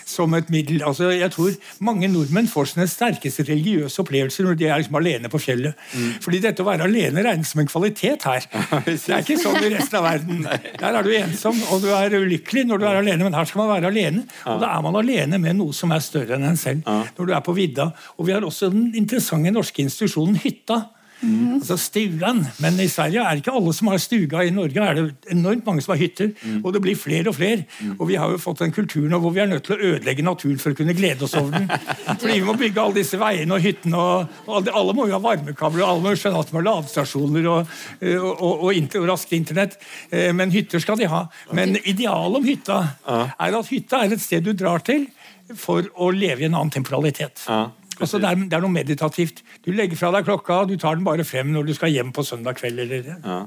som et middel. Altså, jeg tror mange nordmenn får sine sterkeste religiøse opplevelser når de er liksom alene på fjellet. Fordi dette å være alene regnes som en kvalitet her. (laughs) Det er ikke sånn i resten av verden. Der er du ensom og du er ulykkelig når du er alene, men her skal man være alene. Og da er man alene med noe som er større enn en selv. Når du er på vidda. Og vi har også den interessante norske institusjonen Hytta Mm. Altså stugan. Men i Sverige er det ikke alle som har stuga. I Norge er det enormt mange som har hytter. Mm. Og det blir flere og flere. Mm. Og vi har jo fått en kultur nå hvor vi er nødt til å ødelegge naturen for å kunne glede oss over den. (laughs) Fordi vi må bygge alle disse veiene og hyttene. Og, og alle må jo ha varmekabler, og alle må skjønne at de har ladestasjoner og, og, og, og raskt internett. Eh, men hytter skal de ha. Men idealet om hytta er at hytta er et sted du drar til for å leve i en annen temporalitet. Ja. Altså, det, er, det, er, noe meditativt. Du legger fra deg klokka, du tar den bare frem når du skal hjem på søndag kveld. Eller, ja.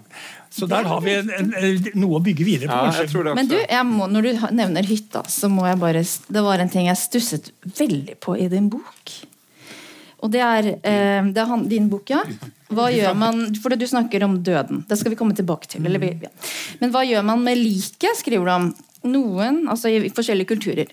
Så der har vi en, en, noe å bygge videre på. Ja, Men du, må, når du nevner hytta, så må jeg bare Det var en ting jeg stusset veldig på i din bok. Og det er, eh, det er din bok, ja. Hva gjør man, for Du snakker om døden. Det skal vi komme tilbake til. Eller, ja. Men hva gjør man med liket, skriver du om. Noen, altså i forskjellige kulturer.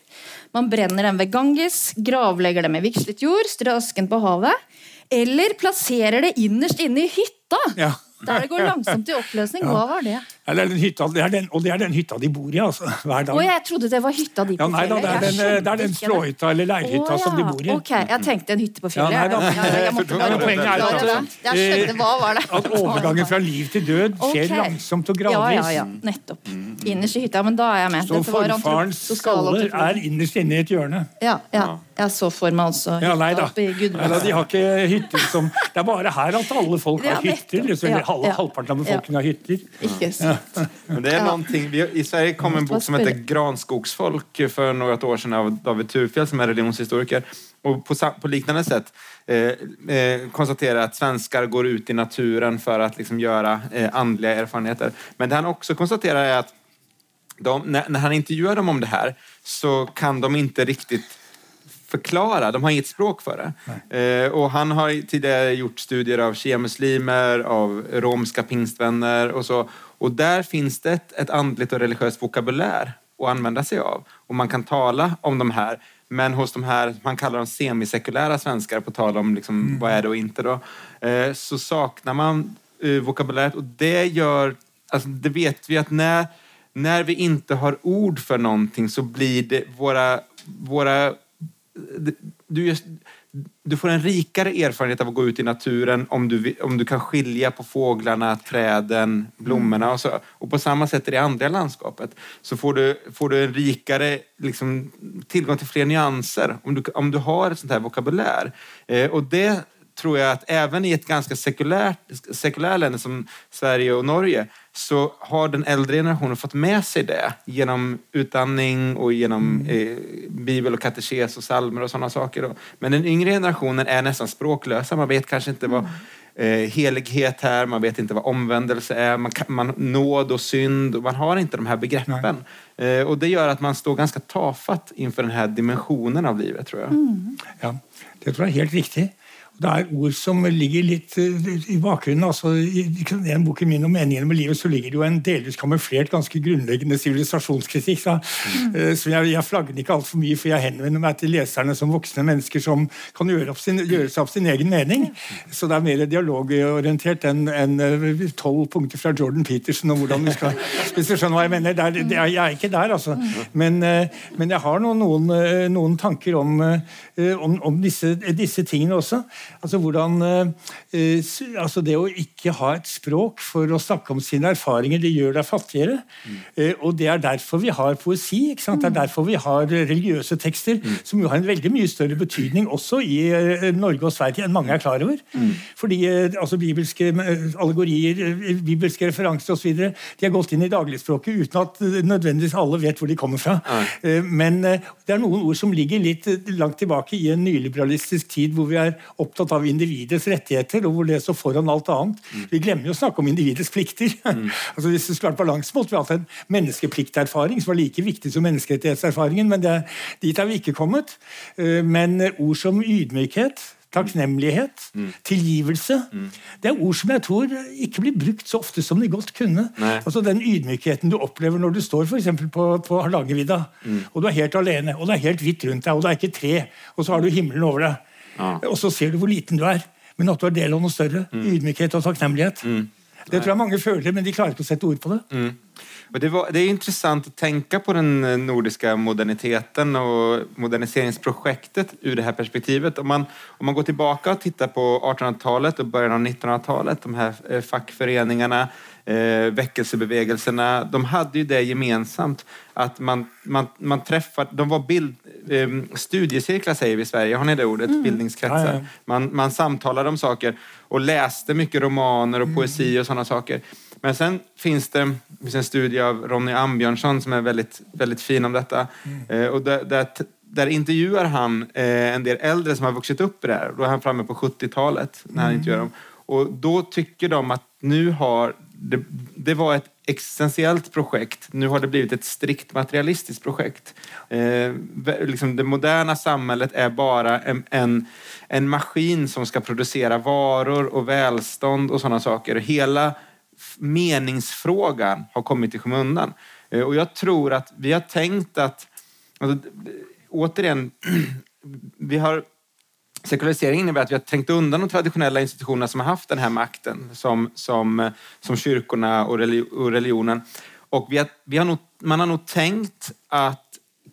Man brenner dem ved Ganges, gravlegger dem i vigslet jord, strør asken på havet. Eller plasserer det innerst inne i hytta. Ja. Der det går langsomt i oppløsning. Hva var det? Ja, det, er den hytta, det er den, og det er den hytta de bor i. altså, hver dag. Å, jeg trodde det var hytta de på ja, nei, da, det er den, det er den slåhytta eller leirhytta ja. som de bor i. Ok, Jeg tenkte en hytte på fjellet. Ja, nei, da, jeg, jeg måtte bare poenget er at, jeg skjønte, hva var det? at overgangen fra liv til død skjer okay. langsomt og gradvis. Ja, ja, ja, nettopp. Innerst i hytta. Men da er jeg med. Så forfarens skaller er innerst inne i et hjørne. Ja, ja. Jeg så for meg altså ja, nei, da. i Gudbrandsdalen. De har ikke hytter som Det er bare her at alle folk har hytter. eller halvparten av befolkningen har hytter. Ikke sant. Men det er noen ting, vi, I Sverige kom en bok som heter 'Granskogsfolk' for noen år siden av David Turfjell, som er religionshistoriker. Og på, på liknande sätt eh, eh, konstaterar at svenskar går ut i naturen for å liksom, gjøre eh, andliga erfarenheter. Men det han også konstaterer er at de, när, när han intervjuar dem om det her, så kan de ikke riktig förklara. De har inget språk för det. Eh, och han har tidigare gjort studier av shia-muslimer, av romska pingstvänner och så. Och der finnes det et, et andelig og religiøst vokabulær å anvende seg av. Og man kan tale om de her, men hos de her man kaller dem semisekulære svensker, på tale om liksom, mm. hva er det og ikke, da, eh, så saknar man eh, vokabulæret. Og det gjør altså, det vet vi at når, når vi ikke har ord for noe, så blir det våre... våra du, du får en rikere erfarenhet av å gå ut i naturen om du, om du kan skilja på fåglarna, träden, blommorna och så. Och på samme sätt i det andra landskapet så får du, får du en rikere liksom, tilgang til flere nyanser om du, om du har et sånt här vokabulär. Eh, och det tror jag att även i ett ganska sekulärt, sekulärt länder som Sverige och Norge så har den äldre generationen fått med sig det genom utdanning och genom mm. eh, bibel och katekes och salmer och sådana saker. Men den yngre generationen är nästan språklösa. Man vet kanske inte vad mm. eh, helighet är, man vet inte vad omvändelse är, man, man, nåd och synd. Och man har inte de här begreppen. Eh, och det gör att man står ganska tafatt inför den här dimensionen av livet tror jag. Mm. Ja, det tror jag är helt riktigt. Det er ord som ligger litt eh, i bakgrunnen. altså I en bok i min om meningene med livet så ligger det jo en delvis kamuflert, ganske grunnleggende sivilisasjonskritikk. Så, eh, så jeg, jeg flagger ikke altfor mye, for jeg henvender meg til leserne som voksne mennesker som kan gjøre, opp sin, gjøre seg opp sin egen mening. Så det er mer dialogorientert enn en tolv punkter fra Jordan Peterson om hvordan vi skal (laughs) Hvis du skjønner hva jeg mener. Det er, det jeg er ikke der, altså. Men, men jeg har noen, noen, noen tanker om, om, om disse, disse tingene også. Altså hvordan eh, altså Det å ikke ha et språk for å snakke om sine erfaringer, det gjør deg fattigere. Mm. Eh, og det er derfor vi har poesi. Det er derfor vi har religiøse tekster, mm. som jo har en veldig mye større betydning også i eh, Norge og Sverige enn mange er klar over. Mm. Fordi altså bibelske allegorier, bibelske referanser osv. De har gått inn i dagligspråket uten at nødvendigvis alle vet hvor de kommer fra. Men det er noen ord som ligger litt langt tilbake i en nyliberalistisk tid hvor vi er opptatt av individets rettigheter, og hvor det står foran alt annet. Mm. Vi glemmer jo å snakke om individets plikter. (laughs) Mm. altså Hvis det skulle vært balanse, måtte vi hatt en menneskeplikterfaring som var like viktig som menneskerettighetserfaringen, men det, dit er vi ikke kommet. Eh, men ord som ydmykhet takknemlighet, mm. tilgivelse. Mm. Det er ord som jeg tror ikke blir brukt så ofte som de godt kunne. Nei. Altså Den ydmykheten du opplever når du står for på, på Hardangervidda, mm. og du er helt alene, og det er helt hvitt rundt deg, og det er ikke tre, og så har du himmelen over deg. Ja. Og så ser du hvor liten du er, men at du er del av noe større. Mm. Ydmykhet og takknemlighet. Mm. Det tror jeg mange føler, men de klarer ikke å sette ord på det. Mm. Det, var, det, er interessant å tenke på den nordiske moderniteten og moderniseringsprojektet ur det her perspektivet. Om man, om man går tilbake og tittar på 1800-tallet og begynnelsen av 1900-tallet, de her eh, fackföreningarna, eh, väckelsebevegelserna, de hade ju det gemensamt att man, man, man träffade, de var bild, eh, studiecirklar säger vi i Sverige, har ni det ordet? Mm. Bildningskretsar. Ja, ja. Man, man samtalade om saker och läste mycket romaner och poesi och sådana saker. Men sen finns det, finns en studie av Ronny Ambjörnsson som är väldigt, väldigt fin om detta. Mm. Eh, och där, där, där, intervjuar han eh, en del äldre som har vuxit upp i det här. Då är han framme på 70-talet när han mm. intervjuar dem. Och då tycker de att nu har det, det, var ett existentiellt projekt. Nu har det blivit ett strikt materialistiskt projekt. Eh, liksom det moderna samhället är bara en, en, en, maskin som ska producera varor och välstånd och sådana saker. Hela meningsfrågan har kommit i skymundan. Eh, och jag tror att vi har tänkt att, alltså, återigen, (clears throat) vi har Sekularisering innebär att vi har trängt undan de traditionella institutionerna som har haft den här makten, som, som, som kyrkorna och, religionen. Och vi har, vi har nog, man har nog tänkt att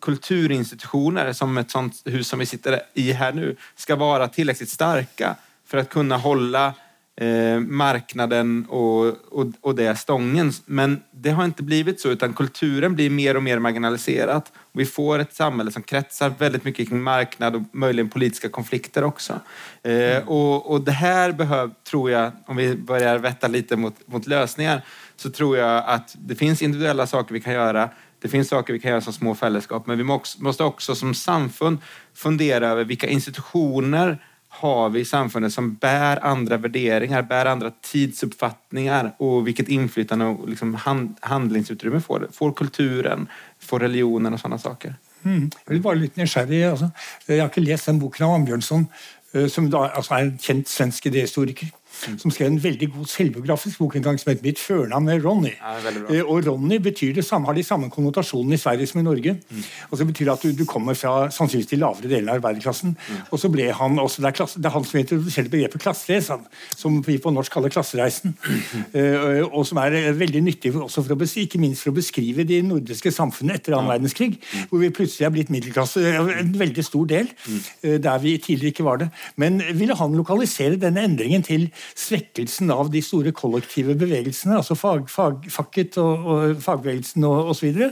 kulturinstitutioner som ett sånt hus som vi sitter i här nu ska vara tillräckligt starka för att kunna hålla eh, marknaden och, och, och det stången. Men det har inte blivit så, utan kulturen blir mer och mer marginaliserat. Vi får ett samhälle som kretsar väldigt mycket kring marknad och möjligen politiska konflikter också. Eh, och, och det här behöver, tror jag, om vi börjar vetta lite mot, mot lösningar, så tror jag att det finns individuella saker vi kan göra. Det finns saker vi kan göra som små fällskap, men vi måste också som samfund fundera över vilka institutioner har vi i samfunnet som bär andra värderingar, bär andra tidsuppfattningar och vilket inflytande och liksom hand, handlingsutrymme får, får kulturen, får religionen och sådana saker. Mm. Jeg vil bare litt nysgjerrig. Altså. Jeg har ikke lest den boken av Ambjørnson, eh, som da, altså er en kjent svensk idéhistoriker. Mm. som skrev en veldig god selvbiografisk bok en gang som het 'Mitt førnavn er Ronny'. Ja, og Ronny betyr det samme, har de samme konnotasjonene i Sverige som i Norge. Mm. Og så betyr det at du, du kommer fra sannsynligvis de lavere delene av arbeiderklassen. Mm. Og så ble han også, det er, klasse, det er han som introduserte begrepet klassereis, som vi på norsk kaller Klassereisen. (clears throat) Mm. Og som er veldig nyttig også for å, ikke minst for å beskrive de nordiske samfunnene etter annen verdenskrig, mm. hvor vi plutselig er blitt middelklasse, en veldig stor del, uh, der vi tidligere ikke var det. Men ville han lokalisere denne endringen til svekkelsen av de store kollektive bevegelsene, altså fag, fag, fakket og, og fagbevegelsen osv.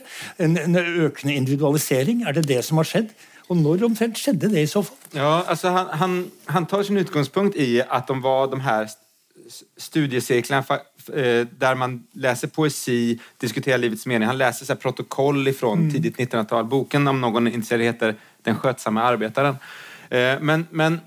En, en økende individualisering. Er det det som har skjedd? Og når omtrent skjedde det i så fall? Ja, altså han, han, han tar sin utgangspunkt i at de var de her studiecirklarna eh, der man läser poesi, diskuterer livets mening. Han läser så protokoll fra mm. tidigt 1900-tal. Boken om noen intresserad heter Den skötsamma arbetaren. Eh, men, men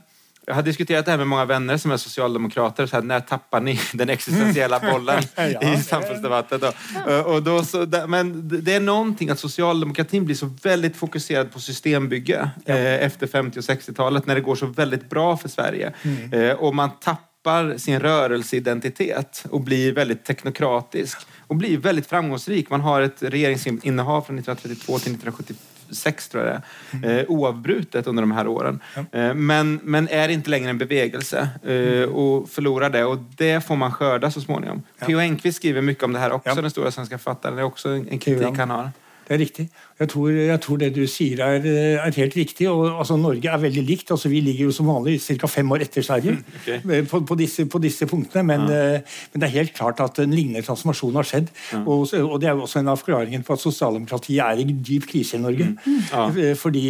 jag har diskuterat det här med många vänner som är socialdemokrater. Så här, när tappar ni (laughs) den existentiella bollen (laughs) i samfunnsdebatten? Då? Och då så, men det är någonting att socialdemokratin blir så väldigt fokuserad på systembygge eh, efter 50 och 60-talet när det går så väldigt bra för Sverige. Mm. Eh, och man tappar sin rörelseidentitet och blir väldigt teknokratisk och blir väldigt framgångsrik. Man har ett regeringsinnehav från 1932 till 1974 sex tror jag det är, eh, oavbrutet under de här åren. Ja. Eh, men, men är inte längre en bevegelse eh, och förlorar det och det får man skörda så småningom. Ja. P.O. Enquist skriver mycket om det här också, den stora svenska författaren. Det är också en kritik han har. Det er riktig. Jeg tror, jeg tror, det du sier er, er helt riktig. og altså, Norge er veldig likt. altså Vi ligger jo som vanlig ca. fem år etter Sverige mm, okay. (laughs) Eh, på, på, disse, på, disse, punktene. Men, ja. uh, men, det er helt klart at en lignende transformasjon har skjedd. Ja. Og, og, Det er jo også en av forklaringene på at sosialdemokratiet er i dyp krise i Norge. Mm. Ja. Eh, fordi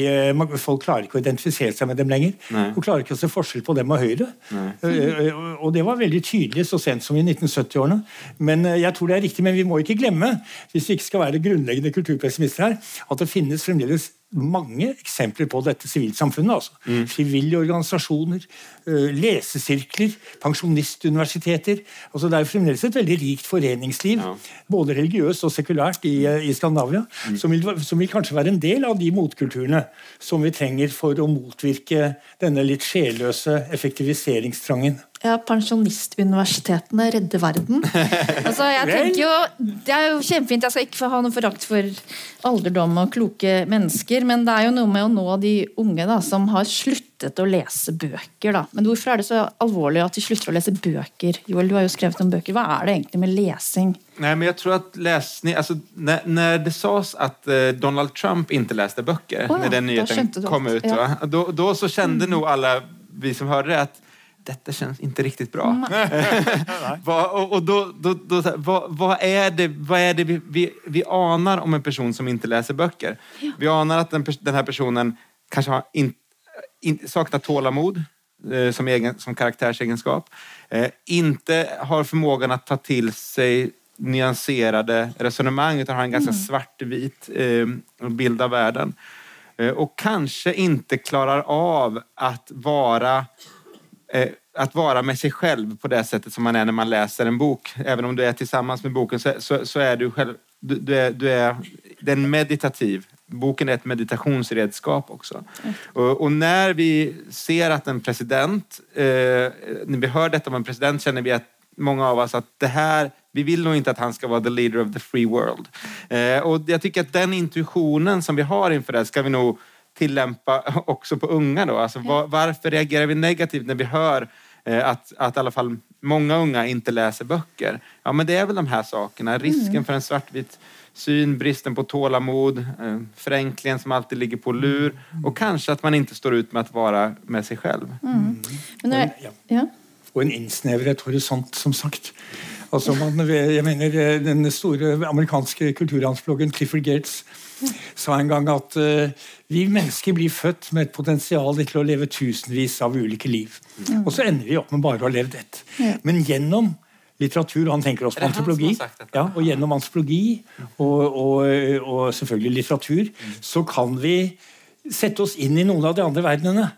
folk klarer ikke å identifisere seg med dem lenger. Nei. Og klarer ikke å se forskjell på dem og Høyre. Og det var veldig tydelig så sent som i 1970-årene. Men jeg tror det er riktig, men vi må ikke glemme, hvis vi ikke skal være grunnleggende kulturpersoner pessimister her, at det finnes fremdeles mange eksempler på dette sivilsamfunnet. altså. Mm. Frivillige organisasjoner, eh, lesesirkler, pensjonistuniversiteter. altså Det er jo fremdeles et veldig rikt foreningsliv, ja. både religiøst og sekulært, i, eh, i Skandinavia, mm. som, vil, som, vil, kanskje være en del av de motkulturene som vi trenger for å motvirke denne litt sjelløse effektiviseringstrangen. Ja, Pensjonistuniversitetene redder verden. (laughs) Altså, jeg tenker jo, Det er jo kjempefint. Jeg skal ikke ha noe forakt for alderdom og kloke mennesker, men det er jo noe med å nå de unge da, som har sluttet å lese bøker. Da. Men hvorfor er det så alvorlig at de slutter å lese bøker? Joel, du har jo skrevet om bøker. Hva er det egentlig med lesing? Nei, men jeg tror at lesning, altså, når, når det sades att eh, Donald Trump ikke leste bøker, oh ja, når den nyheten kom ut, ja. da, då, så kjente mm. nå alle vi som hører det att detta kjennes ikke riktig bra. och, och då, då, då, vad, vad, är det, vad är det vi, vi, vi anar om en person som ikke leser bøker? Ja. Vi anar at den, den personen kanskje har in, in, saknar tålamod eh, som, egen, som karaktärsegenskap. Eh, inte har förmågan att ta til seg nyanserade resonemang utan har en ganske mm. svartvit eh, bild av verden. Eh, og kanskje ikke klarer av å vara eh, att vara med sig själv på det sättet som man är när man läser en bok. Även om du är tillsammans med boken så, så, så är du själv, du, du, är, du är, den meditativ. Boken är ett meditationsredskap också. Mm. Och, och, när vi ser att en president, eh, när vi hör detta om en president känner vi att många av oss att det här, vi vill nog inte att han ska vara the leader of the free world. Eh, och jag tycker att den intuitionen som vi har inför det ska vi nog tillämpa också på unga då. Alltså, var, varför reagerar vi negativt när vi hör eh, att, att i alla fall många unga inte läser böcker? Ja, men det är väl de här sakerna. Risken mm. för en svartvit syn, bristen på tålamod, eh, förenklingen som alltid ligger på lur och kanske att man inte står ut med att vara med sig själv. Mm. Men ja. Och en innsnevret horisont, som sagt. Altså man, jeg mener, eh, Den store amerikanske kulturhandsbloggen Clifford Gates sa en gang at uh, vi mennesker blir født med et potensial til å leve tusenvis av ulike liv. Mm. Og så ender vi opp med bare å ha levd ett. Mm. Men gjennom litteratur, og han tenker også på antropologi, ja, og gjennom antropologi og, og, og, selvfølgelig litteratur, mm. så kan vi sette oss inn i noen av de andre verdenene.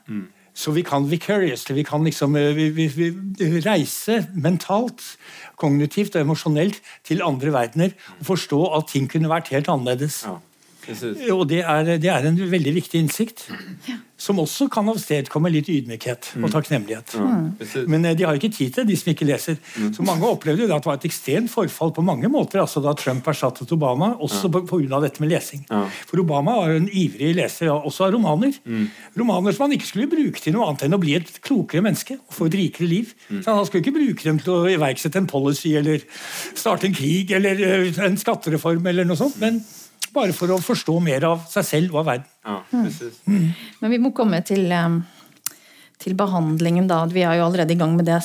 Så vi kan vicariously, vi kan liksom eh, vi, vi, vi reise mentalt, kognitivt og emosjonelt til andre verdener og forstå at ting kunne vært helt annerledes. Ja. Og det er, det er, en veldig viktig innsikt. Ja. Som også kan avstedkomme litt ydmykhet og mm. takknemlighet. Men eh, de har ikke tid til det, de som ikke leser. Mm. Så Mange opplevde jo at det var et ekstremt forfall på mange måter altså da Trump erstattet Obama, også ja. pga. dette med lesing. Ja. For Obama var jo en ivrig leser også av romaner. Mm. Romaner som han ikke skulle bruke til noe annet enn å bli et klokere menneske og få et rikere liv. Mm. Så Han skulle ikke bruke dem til å iverksette en policy eller starte en krig eller eh, en skattereform eller noe sånt. men bare for å forstå mer av seg selv og av verden. Ja, mm. Men vi må komme til, um, til, behandlingen, da. Vi er jo allerede i gang med det.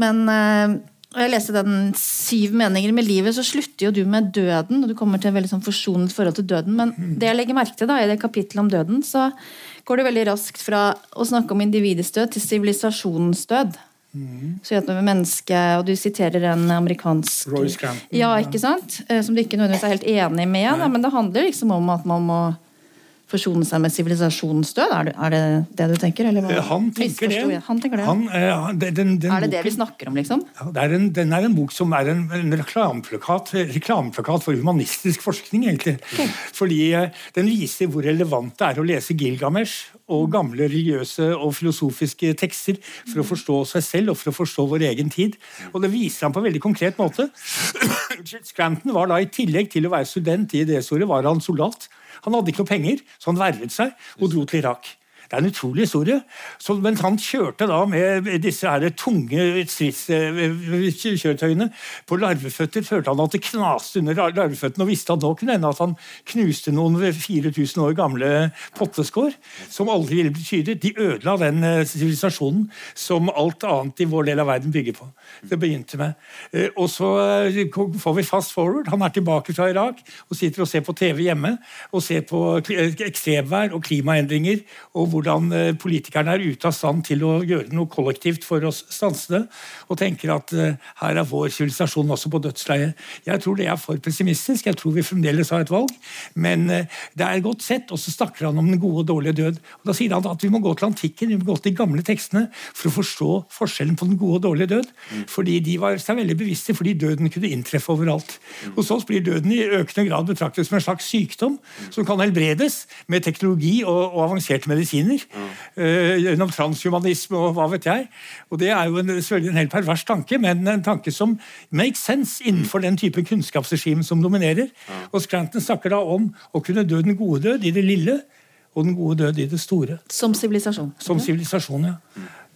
Men uh, jeg leste den 'Syv meninger med livet', så slutter jo du med døden. og Du kommer til et veldig sånn forsonet forhold til døden. Men det jeg legger merke til da, i det kapittelet om døden, så går det veldig raskt fra å snakke om individets død til sivilisasjonens død. Mm. Så med mennesket, og Du siterer en amerikansk Roy Ja, ikke sant? Eh, som du ikke nødvendigvis er helt enig med, da, men det handler liksom om at man må forsone seg med sivilisasjonens død? Er det, er det det du tenker? Eh, Han tenker det. Han tenker det. Han, eh, den, den, den er det det vi snakker om, liksom? Ja, det er en, den er en bok som er en, en reklameplakat, for humanistisk forskning, egentlig. Fordi eh, den viser hvor relevant det er å lese Gilgamesh og gamle religiøse og filosofiske tekster for å forstå seg selv og for å forstå vår egen tid. Og det viser han på en veldig konkret måte. Scranton var da i tillegg til å være student i IDS-ordet, var han soldat. Han hadde ikke noe penger, så han vervet seg og dro til Irak. Det er en utrolig historie. Så, men han kjørte da med disse her tunge stridskjøretøyene på larveføtter. Følte han at det knaste under larveføttene, og visste at nå kunne hende at han knuste noen 4000 år gamle potteskår som aldri ville bli tydet. De ødela den eh, sivilisasjonen som alt annet i vår del av verden bygger på. Det begynte med. Eh, Og så eh, får vi fast forward. Han er tilbake fra Irak og sitter og ser på TV hjemme og ser på ekstremvær og klimaendringer og hvordan eh, politikerne er ute av stand til å gjøre noe kollektivt for å stanse det, og tenker at eh, her er vår sivilisasjon også på dødsleiet. Jeg tror det er for pessimistisk. Jeg tror vi fremdeles har et valg, men eh, det er godt sett. Og så snakker han om den gode og dårlige død. Og Da sier han at vi må gå til antikken, vi må gå til de gamle tekstene for å forstå forskjellen på den gode og dårlige død. Fordi de var seg veldig bevisste fordi døden kunne inntreffe overalt. Hos oss blir døden i økende grad betraktet som en slags sykdom som kan helbredes med teknologi og, og avanserte medisiner. Eh, gjennom transhumanisme og hva vet jeg. Og Det er jo en, selvfølgelig en helt pervers tanke, men en tanke som makes sense innenfor den type kunnskapsregime som dominerer. Og Scranton snakker da om å kunne dø den gode død i det lille, og den gode død i det store. Som sivilisasjon. Som sivilisasjon, ja.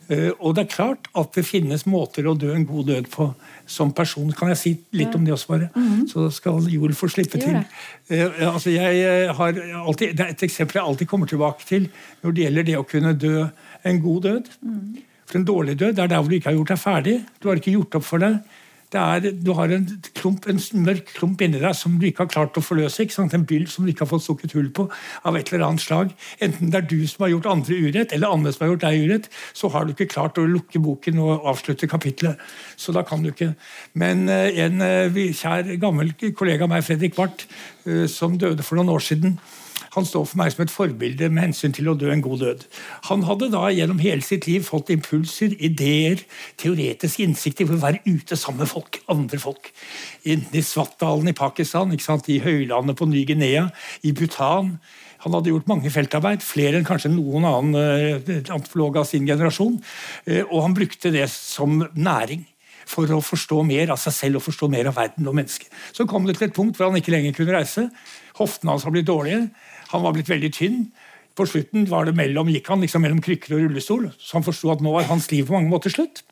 Eh, og det er klart at det finnes måter å dø en god død på som person. Kan jeg si litt om det også, bare? Så skal Joel få slippe til. Eh, altså jeg eh, har alltid, Det er et eksempel jeg alltid kommer tilbake til når det gjelder det å kunne dø en god død. For en dårlig død det er der hvor du ikke har gjort deg ferdig. Du har ikke gjort opp for deg. Er, du har en, klump, en mørk klump inni deg som du ikke har klart å forløse. En byll som du ikke har fått stukket hull på av et eller annet slag. Enten det er du som har gjort andre urett, eller andre som har gjort deg urett, så har du ikke klart å lukke boken og avslutte kapitlet. Så da kan du ikke. Men eh, en eh, kjær, gammel kollega av meg, Fredrik Barth, eh, som døde for noen år siden, han står for meg som et forbilde med hensyn til å dø en god død. Han hadde da gjennom hele sitt liv fått impulser, ideer, teoretisk innsikt i å være ute sammen med folk, andre folk. Enten I Svartdalen i Pakistan, i høylandet på Ny-Guinea, i Bhutan. Han hadde gjort mange feltarbeid, flere enn kanskje noen annen eh, antropolog av sin generasjon. Eh, og han brukte det som næring for å forstå mer av seg selv og forstå mer av verden og mennesket. Så kom det til et punkt hvor han ikke lenger kunne reise. Hoftene hans har blitt dårlige. Han var blitt veldig tynn. På slutten var det mellom, gikk han liksom mellom krykker og rullestol, så han forsto at nå var hans liv på mange måter slutt.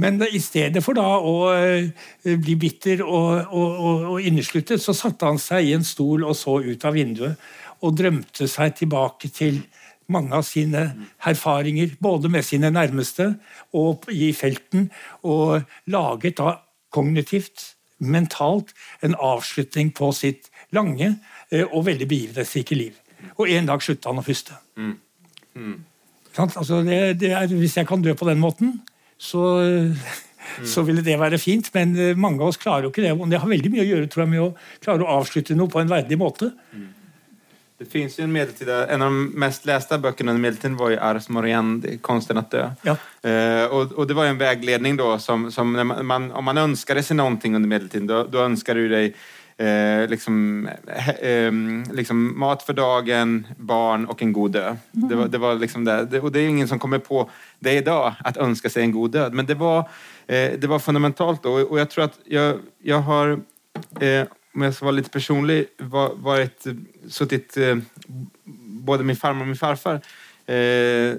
Men i stedet for da å eh, bli bitter og, og, og, og innesluttet, så satte han seg i en stol og så ut av vinduet og drømte seg tilbake til mange av sine erfaringer, både med sine nærmeste og i felten, og laget da kognitivt, mentalt, en avslutning på sitt lange og veldig begivenhetsrike liv. Og en dag slutta han å puste. Sant? Altså det, det er, hvis jeg kan dø på den måten, så, så ville det være fint. Men eh, mange av oss klarer jo ikke det. Og det har veldig mye å gjøre tror jeg, med å klare å avslutte noe på en verdig måte. Det finnes jo en medeltida, en av de mest leste bøkene under medeltiden var jo Ars Moriendi, Konsten å dø'. Ja. Eh, og, og, det var jo en veiledning da som, som man, man, om man ønsket seg noe under medeltiden da ønsket du dig eh, liksom, eh, liksom mat för dagen, barn och en god död. Det var, det var liksom det. det. Och det är ingen som kommer på det idag, att önska sig en god död. Men det var, eh, det var fundamentalt då. Och jag tror att jag, jag har eh, om jag ska vara lite personlig, var, varit, suttit, eh, både min farmor och min farfar eh,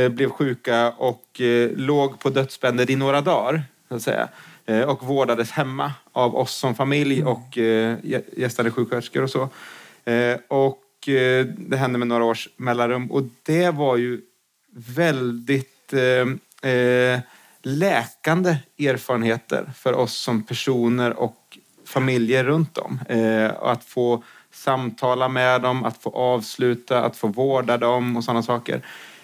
eh, blev sjuka och eh, låg på dödsbädden i några dagar, så att säga. Eh, och vårdades hemma av oss som familj och gästade gä- gästande sjuksköterskor och så. Eh, och eh, det hände med några års mellanrum och det var ju väldigt eh, eh, läkande erfarenheter för oss som personer och familjer runt om. Eh, och att få samtala med dem, att få avsluta, att få vårda dem och sådana saker.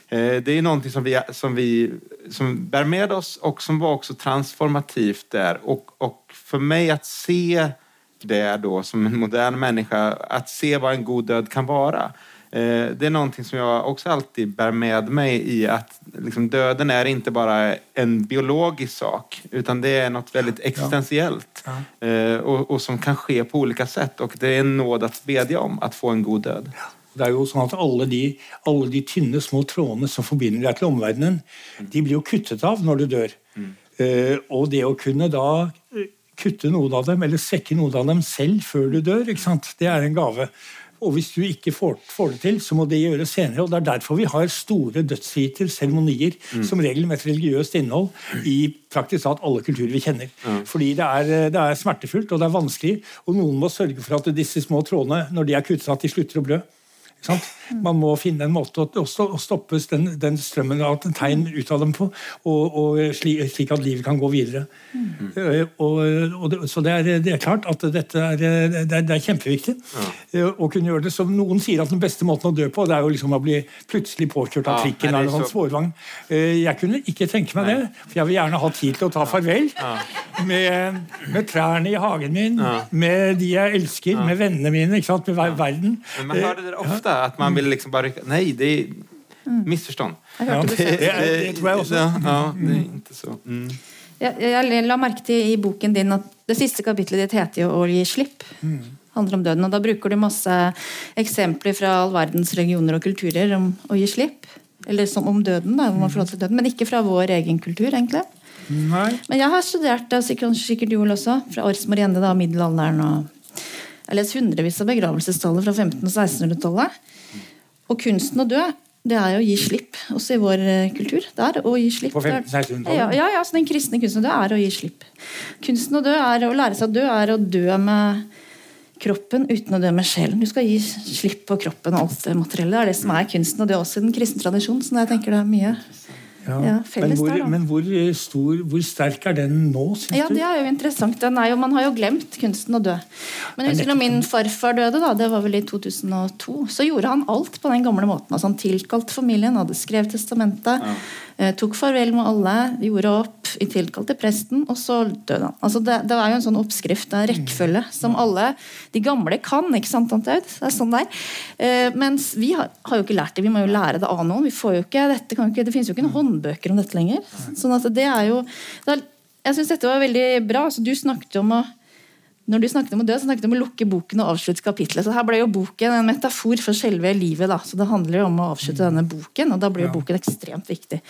Eh, det är någonting som vi, som vi som bär med oss och som var också transformativt där. Och, och för mig att se det då som en modern människa, att se vad en god död kan vara. Eh, det är någonting som jag också alltid bär med mig i att liksom, döden är inte bara en biologisk sak utan det är något väldigt existentiellt Ja. Ja. og, och, som kan ske på olika sätt och det är en nåd att bedja om att få en god död. Det er jo sånn at alle de, alle de tynne, små trådene som forbinder deg til omverdenen, de blir jo kuttet av når du dør. Eh, og det å kunne da eh, kutte noen av dem, eller svekke noen av dem selv før du dør, det er en gave. Og hvis du ikke får, får det til, så må det gjøres senere. og Det er derfor vi har store dødsriter, seremonier, som regel med et religiøst innhold, i praktisk talt alle kulturer vi kjenner. Fordi det er, det er smertefullt, og det er vanskelig, og noen må sørge for at disse små trådene, når de er kuttet, at de slutter å blø. Man må finne en måte å, å sto- å stoppe den, den strømmen av tegn ut av dem på, og, og slik, slik at livet kan gå videre. Mm. Og, og det, så det er, det er klart at dette er, det er, det er kjempeviktig ja. å kunne gjøre det. Som noen sier at den beste måten å dø på, det er jo liksom å bli plutselig påkjørt av trikken ja, er eller sånn så- Eh, Jeg kunne ikke tenke meg det, for jeg vil gjerne ha tid til å ta farvel med, med trærne i hagen min, med de jeg elsker, med vennene mine, ikke sant? med ver- verden. Men man dere det ofta, att man vill liksom bara rycka... Nej, det är missförstånd. Ja, det, det, det tror jeg også. Ja, ja, det er ikke så. Mm. Jeg, jeg la merke til i boken din at det siste kapitlet ditt heter jo 'Å gi slipp'. handler om døden, og Da bruker du masse eksempler fra all verdens regioner og kulturer om å gi slipp. Eller som om døden, da, om man forholder til døden, men ikke fra vår egen kultur. egentlig. Nei. Men jeg har studert det, og sikkert, sikkert Joel også, fra Ors Moriende, da, middelalderen. og Jeg har lest hundrevis av begravelsestaller fra 1500- og 1600-tallet. Og kunsten å dø, det er jo å gi slipp, også i vår eh, kultur. Det er å gi slipp. På Det er- 1500-1600-tallet? Ja, ja, ja, så den kristne kunsten å dø er å gi slipp. Kunsten å dø er å lære seg å dø, er å dø med kroppen uten å dø med sjelen. Du skal gi slipp på kroppen og alt det materielle. Det er det som er kunsten, og det er også i den kristne tradisjonen. Så jeg tenker det er mye Ja. Ja, men hvor, der, men hvor, eh, stor, hvor sterk er den nå, syns Ja, du? det er jo interessant. Den er jo, man har jo glemt kunsten å dø. Men jeg husker da min farfar døde, da, det var vel i 2002, så gjorde han alt på den gamle måten. Altså Han tilkalte familien, hadde skrevet testamentet, eh, tok farvel med alle, gjorde opp, i tilkalte presten, og så døde han. Altså det, det er jo en sånn oppskrift, en rekkefølge, som alle de gamle kan. ikke sant, Tante Aud? Det er sånn der. Eh, mens vi har, har jo ikke lært det. Vi må jo lære det av noen. Vi får jo ikke, dette kan jo ikke, det finnes jo ikke noen håndbøker om dette lenger. Sånn at det er jo det er, Jeg syns dette var veldig bra. Altså, du snakket om å når du snakket om å dø, så snakket du om å lukke boken og avslutte kapitlet. Så her ble jo boken en metafor for selve livet. da, så Det handler jo om å avslutte denne boken, og da blir jo boken ekstremt viktig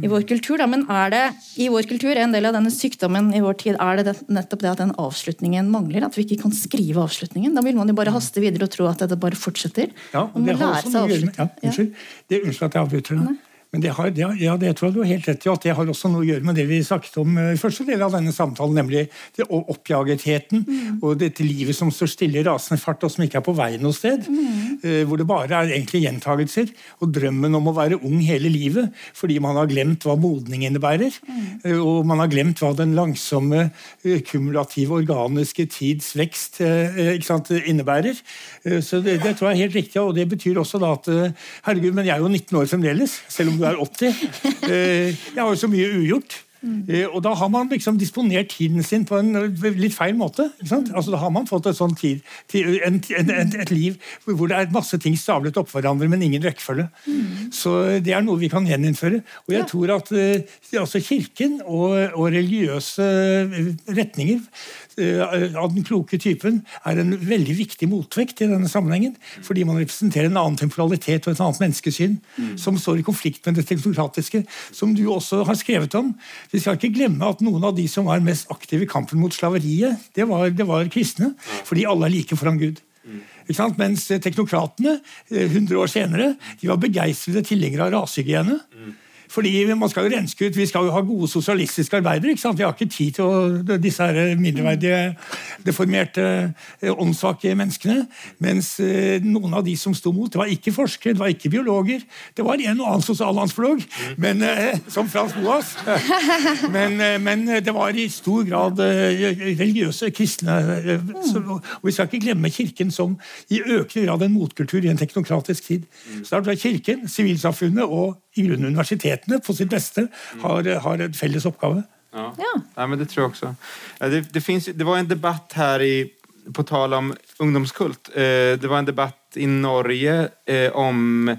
i vår kultur. da, Men er det i vår kultur en del av denne sykdommen i vår tid, er det nettopp det at den avslutningen mangler? At vi ikke kan skrive avslutningen? Da vil man jo bare haste videre og tro at det bare fortsetter. Ja, og det har også mye å gjøre med, ja, unnskyld. At jeg avbryter deg. Men det, har, det, ja, det tror jeg du har helt rett i. at Det har også noe å gjøre med det vi snakket om eh, i første del av denne samtalen, nemlig det, og mm. og dette livet som står stille i rasende fart, og som ikke er på vei noe sted. eh, Hvor det bare er egentlig gjentagelser. Og drømmen om å være ung hele livet fordi man har glemt hva modning innebærer. eh, Og man har glemt hva den langsomme, eh, kumulative, organiske tids vekst eh, sant, innebærer. Så det, det tror jeg er helt riktig, og det betyr også da at Herregud, men jeg er jo 19 år fremdeles, selv om du er 80. Eh, Jeg har jo så mye ugjort. Eh, Og da har man liksom disponert tiden sin på en eh, litt feil måte. Sant? Altså Da har man fått et sånt tid, en, en, en, et liv hvor det er masse ting stablet oppå hverandre, men ingen rekkefølge. Så det er noe vi kan gjeninnføre. Og jeg tror at eh, altså Kirken og, og religiøse eh, retninger eh, av den kloke typen er en veldig viktig motvekt i denne sammenhengen. Fordi man representerer en annen temporalitet og et annet menneskesyn som står i konflikt med det teknokratiske, som du også har skrevet om. Vi skal ikke glemme at noen av de som var mest aktive i kampen mot slaveriet, det var, det var kristne. Fordi alle er like foran Gud. Ikke sant? Mens teknokratene, eh, 100 år senere, de var begeistrede tilhengere av rasehygiene. Fordi man skal jo renske ut, Vi skal jo ha gode sosialistiske arbeidere. ikke sant? Vi har ikke tid til å, disse her mindreverdige, deformerte, eh, åndssvake menneskene. Mens eh, noen av de som sto mot, det var ikke forskere, det var ikke biologer. Det var en og annen sosialantropolog, men, eh, som Frans Boas. (laughs) Men, men det var i stor grad religiøse, kristne. Og vi skal ikke glemme Kirken som i økende grad en motkultur i en teknokratisk tid. Så da tror Kirken, sivilsamfunnet og i grunnen universitetene på sitt beste har, har en felles oppgave. Ja. Ja. Nei, men det tror jeg også. Det, det, finns, det var en debatt her i, på tal om ungdomskult. Eh, Det var en debatt i Norge eh, om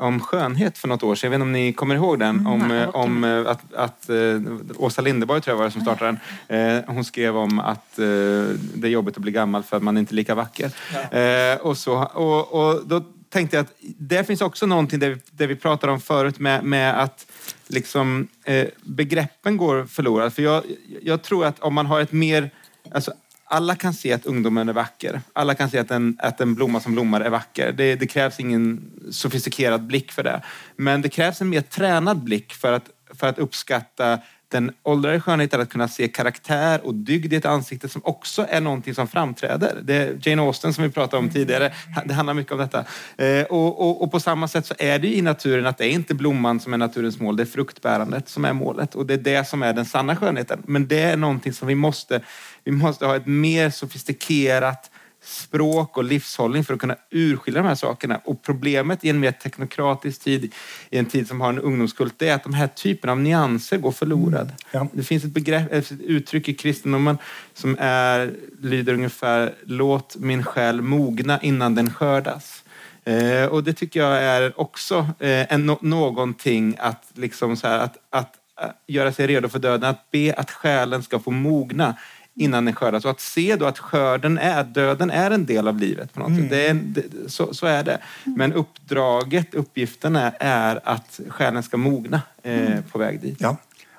om skönhet for noen år siden. Jeg vet ikke om ni kommer ihåg den? Mm, om eh, om at, at att Åsa Lindeborg tror jeg var det som startet den. Eh, hun skrev om at eh, det er jobbigt å bli gammel for at man inte är lika vacker. Eh, och, så, och, och då tänkte jag att det finns också någonting det vi, där vi pratade om förut med, med att liksom, eh, begreppen går förlorade. För jag, jag tror att om man har ett mer... Alltså, alla kan se att ungdomen är vacker. Alla kan se att en, en blomma som blommar är vacker. Det, det krävs ingen sofistikerad blick för det. Men det krävs en mer tränad att, för att uppskatta den åldrade skönheten, att kunna se karaktär och dygd i ett ansikte som också är någonting som framträder. Det er Jane Austen som vi pratade om tidigare, det handlar mycket om detta. Eh, och, och, och på samma sätt så är det i naturen att det är inte blomman som är naturens mål, det är fruktbärandet som är målet. Och det är det som är den sanna skönheten. Men det är någonting som vi måste, vi måste ha ett mer sofistikerat språk och livshållning för att kunna urskilja de här sakerna. Och problemet i en mer teknokratisk tid, i en tid som har en ungdomskult, det är att de här typen av nyanser går förlorade. Ja. Det finns ett, begrepp, ett uttryck i kristendomen som är, lyder ungefär låt min själ mogna innan den skördas. Eh, och det tycker jag är också eh, en, no, någonting att, liksom så här, att, att äh, göra sig redo för döden, att be att själen ska få mogna innan den skördas. Och att se då att skörden är, döden är en del av livet. på något sätt. Det är, det, så, så är det. Men uppdraget, uppgiften är, är att själen ska mogna eh, på väg dit. Ja.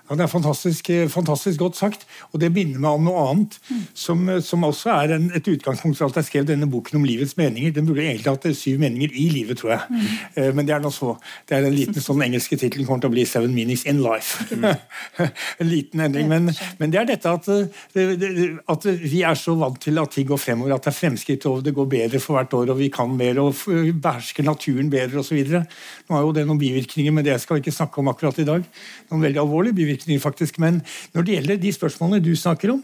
Ja, Det er fantastisk, eh, fantastisk godt sagt. Og det minner meg om noe annet, som, eh, som også er en, et utgangspunkt for at jeg skrev denne boken om livets meninger. Den burde egentlig hatt eh, syv meninger i livet, tror jeg. Eh, Men det er nå så. Det er en liten sånn engelske tittelen kommer til å bli 'Seven Meanings in Life'. (laughs) en liten endring. Men, men det er dette at, at vi er så vant til at ting går fremover, at det er fremskritt og det går bedre for hvert år, og vi kan mer og behersker naturen bedre osv. Nå er jo det noen bivirkninger, men det skal vi ikke snakke om akkurat i dag. Noen veldig alvorlige bivirkninger, faktisk. Men når det gjelder de spørsmålene du snakker om,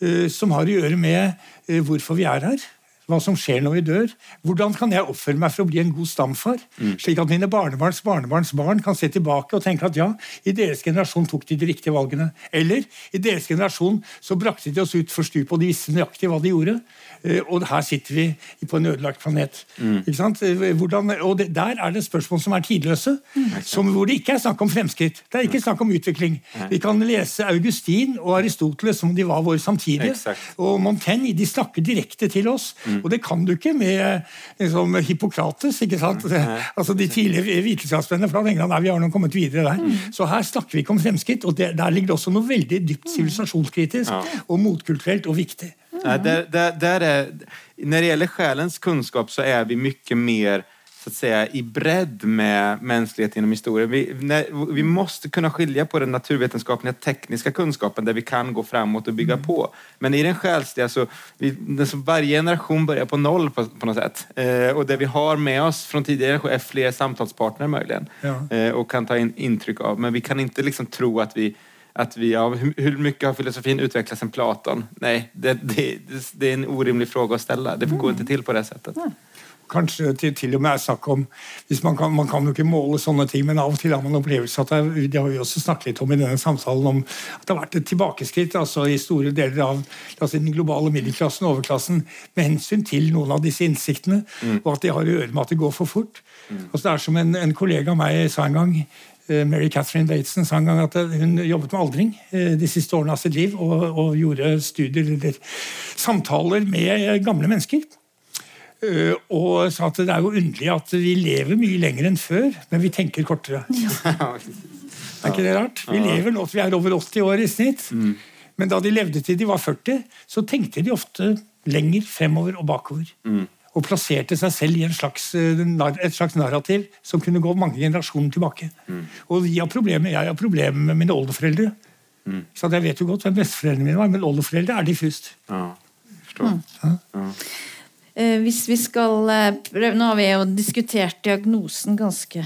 eh, som har å gjøre med uh, hvorfor vi er her, hva som skjer når vi dør. Hvordan kan jeg oppføre meg for å bli en god stamfar? Slik at mine barnebarns barnebarns barn kan se tilbake og tenke at ja, i deres generasjon tok de de riktige valgene. Eller i deres generasjon så brakte de oss ut for stupet, og de visste nøyaktig hva de gjorde. Eh, Og her sitter vi på en ødelagt planet. Ikke sant? Eh, Hvordan, og det, Der er det spørsmål som er tidløse, som, hvor det ikke er snakk om fremskritt. Det er ikke snakk om utvikling. Vi kan lese Augustin og Aristoteles som de var våre samtidige. Exakt. Og Montaigne de snakker direkte til oss. Og det kan du ikke med liksom, Hippokrates. ikke sant? (laughs) Altså De tidligere vitenskapsmennene. For da tenker vi har nå kommet videre der. Så her snakker vi ikke om fremskritt. Og det, der ligger det også noe veldig dypt sivilisasjonskritisk og motkulturelt og viktig. Nej, där, där, där är, när det gäller själens kunskap så är vi mycket mer så att säga, i bredd med mänsklighet genom historien. Vi, när, vi måste kunna skilja på den naturvetenskapliga tekniska kunskapen där vi kan gå framåt och bygga på. Men i den själsliga så, vi, så varje generation börjar på noll på, på något sätt. Eh, och det vi har med oss från tidigare generationer är fler samtalspartner möjligen. Ja. Eh, och kan ta in intryck av. Men vi kan inte liksom tro att vi att vi, av hur, mye mycket har filosofin utvecklats sen Platon? Nej, det, det, det, är en orimlig fråga att ställa. Det går inte till på det sättet. Kanskje til, til og med er snakk om man kan, man kan jo ikke måle sånne ting, men av og til har man opplevelse at det, det har vi også snakket litt om i denne samtalen, om at det har vært et tilbakeskritt altså i store deler av altså den globale middelklassen og overklassen med hensyn til noen av disse innsiktene, og at det har å gjøre med at det går for fort. Altså, det er som en, en kollega av meg sa en gang, Mary Catherine Bateson sa en gang at eh, hun jobbet med aldring eh, de siste årene av sitt liv, og, og gjorde studier eller samtaler med eh, gamle mennesker. Eh, og sa at det er jo underlig at vi lever mye lenger enn før, men vi tenker kortere. Er ikke det rart? Vi lever nå til vi er over 80 år i snitt. Men da de levde til de var 40, så tenkte de ofte lenger fremover og bakover. Og plasserte seg selv i en slags, eh, et slags narrativ som kunne gå mange generasjoner tilbake. Og vi har problemer, Jeg har problemer med mine oldeforeldre. Så jeg vet jo godt hvem besteforeldrene mine var, men oldeforeldre er diffust. Ja, jag förstår. Eh, hvis vi skal eh, prøve Nå har vi jo diskutert diagnosen ganske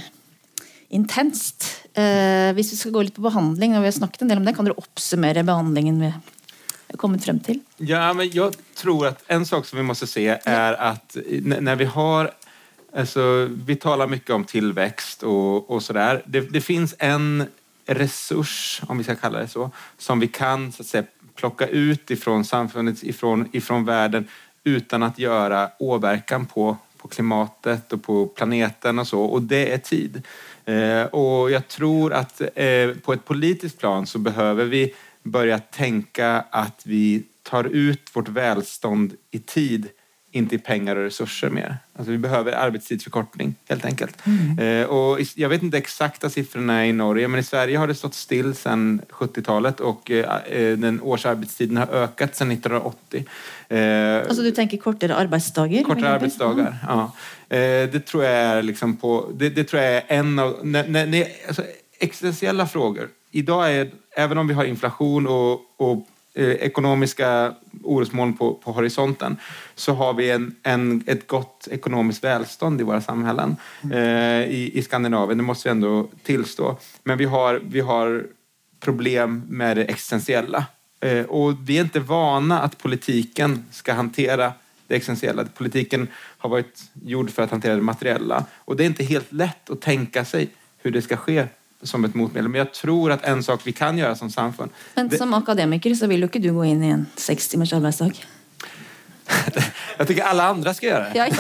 intenst. Eh, hvis vi skal gå litt på behandling, og vi har snakket en del om det, kan dere oppsummere behandlingen vi kommet frem til? Ja, men jag tror att en sak som vi måste se är att når när vi har Alltså, vi talar mycket om tillväxt och, och sådär. Det, det finns en resurs, om vi ska kalla det så, som vi kan så att säga, plocka ut ifrån samfundet, ifrån, ifrån världen utan att göra åverkan på, på på klimatet och på planeten och så. Och det är tid. Eh, och jag tror att eh, på ett politiskt plan så behöver vi börja tänka att vi tar ut vårt välstånd i tid inte i pengar och resurser mer. Alltså vi behöver arbetstidsförkortning helt enkelt. Mm. Eh, och jag vet inte exakta siffrorna i Norge men i Sverige har det stått still sedan 70-talet och eh, eh, den årsarbetstiden har ökat sedan 1980. Eh, alltså du tänker kortare arbetsdagar? Kortare arbetsdagar, ja. Eh, det tror jag är liksom på, det, det tror jag är en av, ne, ne, ne, alltså, existentiella frågor. Idag är, även om vi har inflation och, och Eh, ekonomiska orosmoln på, på horisonten så har vi en, en, ett gott ekonomiskt välstånd i våra samhällen eh, i, i Skandinavien. Det måste vi ändå tillstå. Men vi har, vi har problem med det existentiella. Eh, och vi är inte vana att politiken ska hantera det existentiella. Politiken har varit gjord för att hantera det materiella. Och det är inte helt lätt att tänka sig hur det ska ske som et motmiddel. Men jeg tror at en sak vi kan gjøre som samfunn Men som akademiker så vil jo ikke du gå inn i en sex timmars arbetsdag? (laughs) jag tycker alle andre skal gjøre det. (laughs)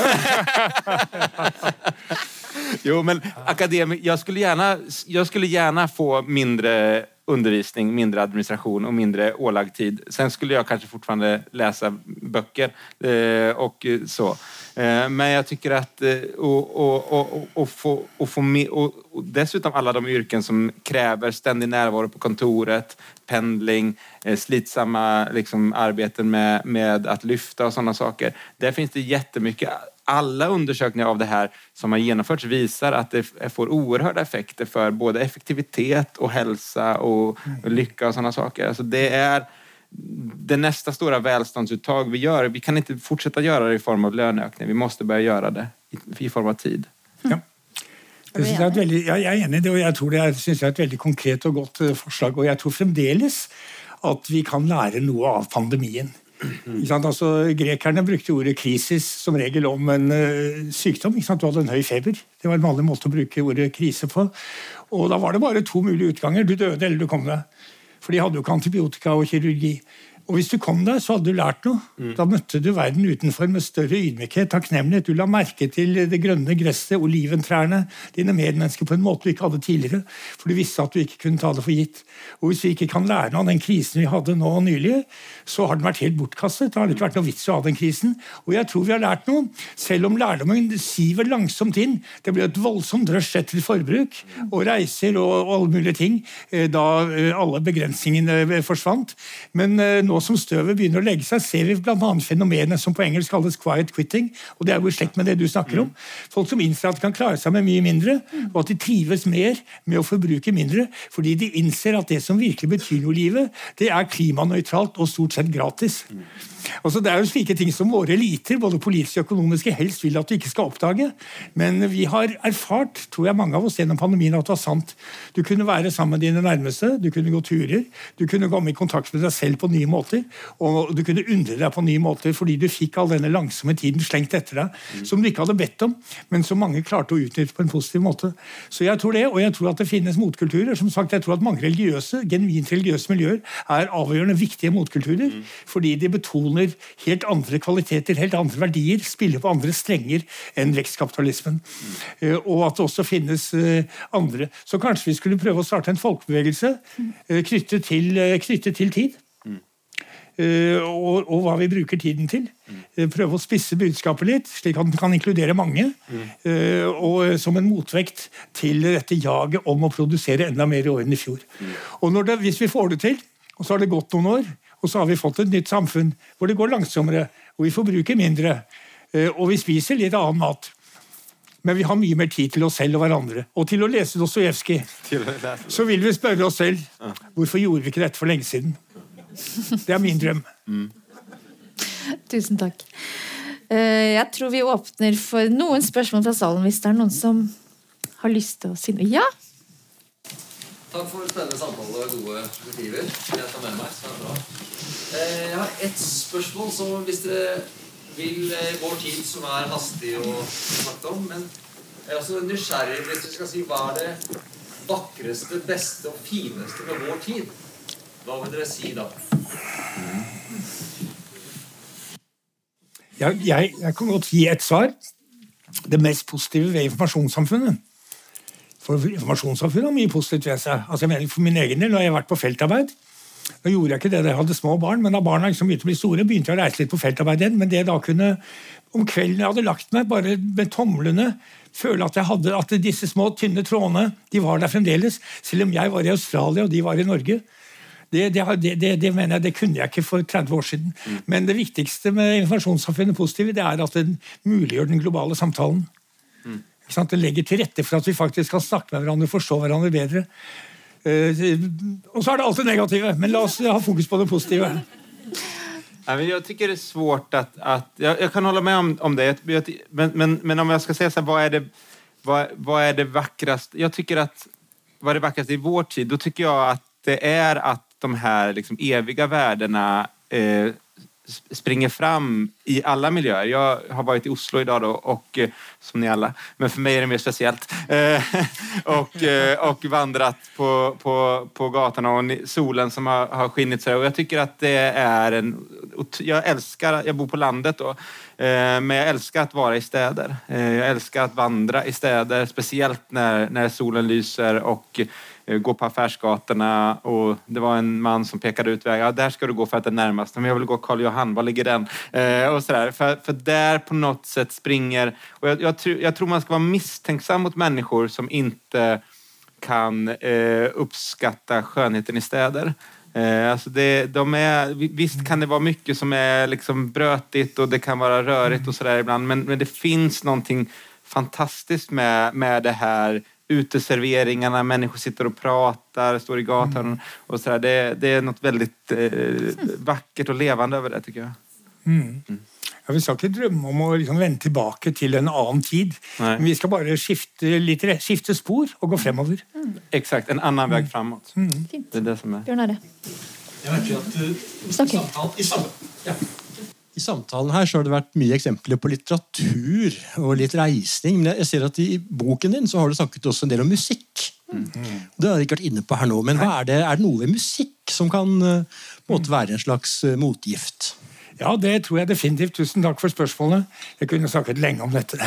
jo, men akademik, jeg skulle gjerne, jeg skulle gjerne få mindre undervisning, mindre administration och mindre ålagd tid. Sen skulle jag kanske fortfarande läsa böcker eh, och så. Eh, men jag tycker att eh, och, och, och, och, få, och, få med, och, och dessutom alla de yrken som kräver ständig närvaro på kontoret, pendling, eh, slitsamma liksom, arbeten med, med att lyfta och sådana saker. Där finns det jättemycket alla undersökningar av det här som har genomförts visar att det får oerhörda effekter för både effektivitet och hälsa och lycka och sådana saker. Alltså det är det nästa stora välståndsuttag vi gör. Vi kan inte fortsätta göra det i form av löneökning. Vi måste börja göra det i form av tid. Ja. Det synes jeg, er veldig, jeg er enig i det, og jeg tror det er, synes jeg er et veldig konkret og godt eh, forslag. Og jeg tror fremdeles at vi kan lære noe av pandemien. Altså, grekerne brukte ordet 'krisis' som regel om en uh, sykdom. Du hadde en høy feber. Det var en vanlig måte å bruke ordet krise på. Og da var det bare to mulige utganger. Du døde eller du kom deg. For de hadde jo ikke antibiotika og kirurgi. Og hvis du kom der, så hadde du lært noe. Mm. Da møtte du verden utenfor med større ydmykhet, takknemlighet. Du la merke til det grønne gresset, oliventrærne, dine medmennesker på en måte du ikke hadde tidligere. For du visste at du ikke kunne ta det for gitt. Og hvis vi ikke kan lære noe av den krisen vi hadde nå nylig, så har den vært helt bortkastet. Det har ikke vært noe vits å ha den krisen. Og jeg tror vi har lært noe, selv om lærdommen siver langsomt inn. Det ble et voldsomt rush etter forbruk og reiser og, alle mulige ting eh, da eh, alle begrensningene eh, forsvant. Men nå som støvet begynner å legge seg, ser vi bl.a. fenomenet som på engelsk kalles 'quiet quitting'. og Det er jo i slekt med det du snakker om. Folk som innser at de kan klare seg med mye mindre, og at de trives mer med å forbruke mindre, fordi de innser at det som virkelig betyr noe i livet, det er klimanøytralt og stort sett gratis. Altså, det er jo slike ting som våre eliter, både politiske og økonomiske, helst vil at du ikke skal oppdage. Men vi har erfart, tror jeg mange av oss gjennom pandemien, at det var sant. Du kunne være sammen med dine nærmeste, du kunne gå turer, du kunne komme i kontakt med deg selv på nye måter, og du kunne undre deg på nye måter fordi du fikk all denne langsomme tiden slengt etter deg, som du ikke hadde bedt om, men som mange klarte å utnytte på en positiv måte. Så jeg tror det, og jeg tror at det finnes motkulturer. Som sagt, jeg tror at mange religiøse, genuint religiøse miljøer er avgjørende viktige motkulturer, fordi de betoner betoner helt andre kvaliteter, helt andre verdier, spiller på andre strenger enn vekstkapitalismen. Mm. Og at det også finnes eh, andre. Så kanskje vi skulle prøve å starte en folkebevegelse eh, knyttet til, knyttet til tid. Og, og, hva vi bruker tiden til. Prøve å spisse budskapet litt, slik at den kan inkludere mange. Mm. Og som en motvekt til dette jaget om å produsere enda mer i årene i fjor. Mm. Og det, Hvis vi får det til, og så har det gått noen år, og så har vi fått et nytt samfunn hvor det går langsommere, og vi forbruker mindre, eh, og vi spiser litt annen mat. Men vi har mye mer tid til oss selv og hverandre. Og til å lese Dostojevskij. Så vil vi spørre oss selv hvorfor gjorde vi ikke dette for lenge siden. Det er min drøm. Mm. Tusen takk. Eh, jeg tror vi åpner for noen spørsmål fra salen hvis det er noen som har lyst til å si noe. Ja? Takk for spennende samtale og gode motiver. Jeg tar med meg, så er det bra. Eh, jeg har ett spørsmål som hvis dere vil eh, vår tid, som er hastig å snakke om Men jeg er også nysgjerrig hvis du skal si hva er det vakreste, beste og fineste med vår tid. Hva vil dere si da? Jeg, jeg, jeg kan godt gi et svar. det mest positive ved informasjonssamfunnet. For informasjonssamfunnet har mye positivt ved seg. Altså, jeg mener For min egen del, når jeg har vært på feltarbeid Da gjorde jeg ikke det da jeg hadde små barn, men da barna liksom begynte å bli store, begynte jeg å reise litt på feltarbeid igjen. Men det da kunne om kvelden jeg hadde lagt meg, bare med tomlene føle at, jeg hadde, at disse små, tynne trådene de var der fremdeles, selv om jeg var i Australia og de var i Norge. Det, det, det, det, mener jeg, det kunne jeg ikke for 30 år siden. Mm. Men det viktigste med informasjonssamfunnet positive, det er at den muliggjør den globale samtalen. Det legger til rette for at vi faktisk kan snakke med hverandre og forstå hverandre bedre. Og och så er det alltid negative, men la oss ha fokus på det positive. Tycker det är svårt att... att jag, jag kan hålla med om, om det, men, men, men, om jag ska säga så här, vad det, vad, vad är det vackraste? Jag tycker att vad det vackraste i vår tid? Då tycker jag att det är att de här liksom eviga värdena eh, springer fram i alla miljöer. Jag har varit i Oslo idag då, och, eh, som ni alla, men för mig är det mer speciellt. og (laughs) och, eh, och vandrat på, på, på gatorna och solen som har, har skinnit. Och jag tycker att det är en... Jag älskar, jag bor på landet då, men jeg elsker å være i steder. Jeg elsker å vandre i steder, spesielt når, når solen lyser og Eh, gå på affärsgatorna och det var en man som pekade ut vägen. Ja, där ska du gå för att det är närmast. Men jag vill gå Karl Johan, var ligger den? Eh, och sådär. För, för där på något sätt springer... Och jag, jag, jag, tror man ska vara misstänksam mot människor som inte kan eh, uppskatta skönheten i städer. Eh, alltså det, de är, visst kan det vara mycket som är liksom brötigt och det kan vara rörigt och sådär ibland men, men det finns någonting fantastiskt med, med det här uteserveringarna, människor sitter och pratar, står i gatan mm. och sådär. Det, det är något väldigt eh, vackert och levande över det tycker jag. Mm. Mm. Ja, vi skal ikke drømme om å liksom vende tilbake til en annen tid. Nei. Men vi skal bare skifte, litt, skifte spor og gå fremover. Mm. Eksakt. en annen vei fremover. Mm. Det er det som er. Bjørn Are. Jeg merker at uh, samtalen, i, sammen, ja. I samtalen her så har det vært mye eksempler på litteratur og litt reisning. Men jeg ser at i boken din så har du snakket også en del om musikk. Mm. Det har jeg ikke vært inne på her nå, men er det, er det, noe ved musikk som kan uh, være en slags uh, motgift? Ja, det tror jeg definitivt. Tusen takk for spørsmålet. Jeg kunne snakket lenge om dette.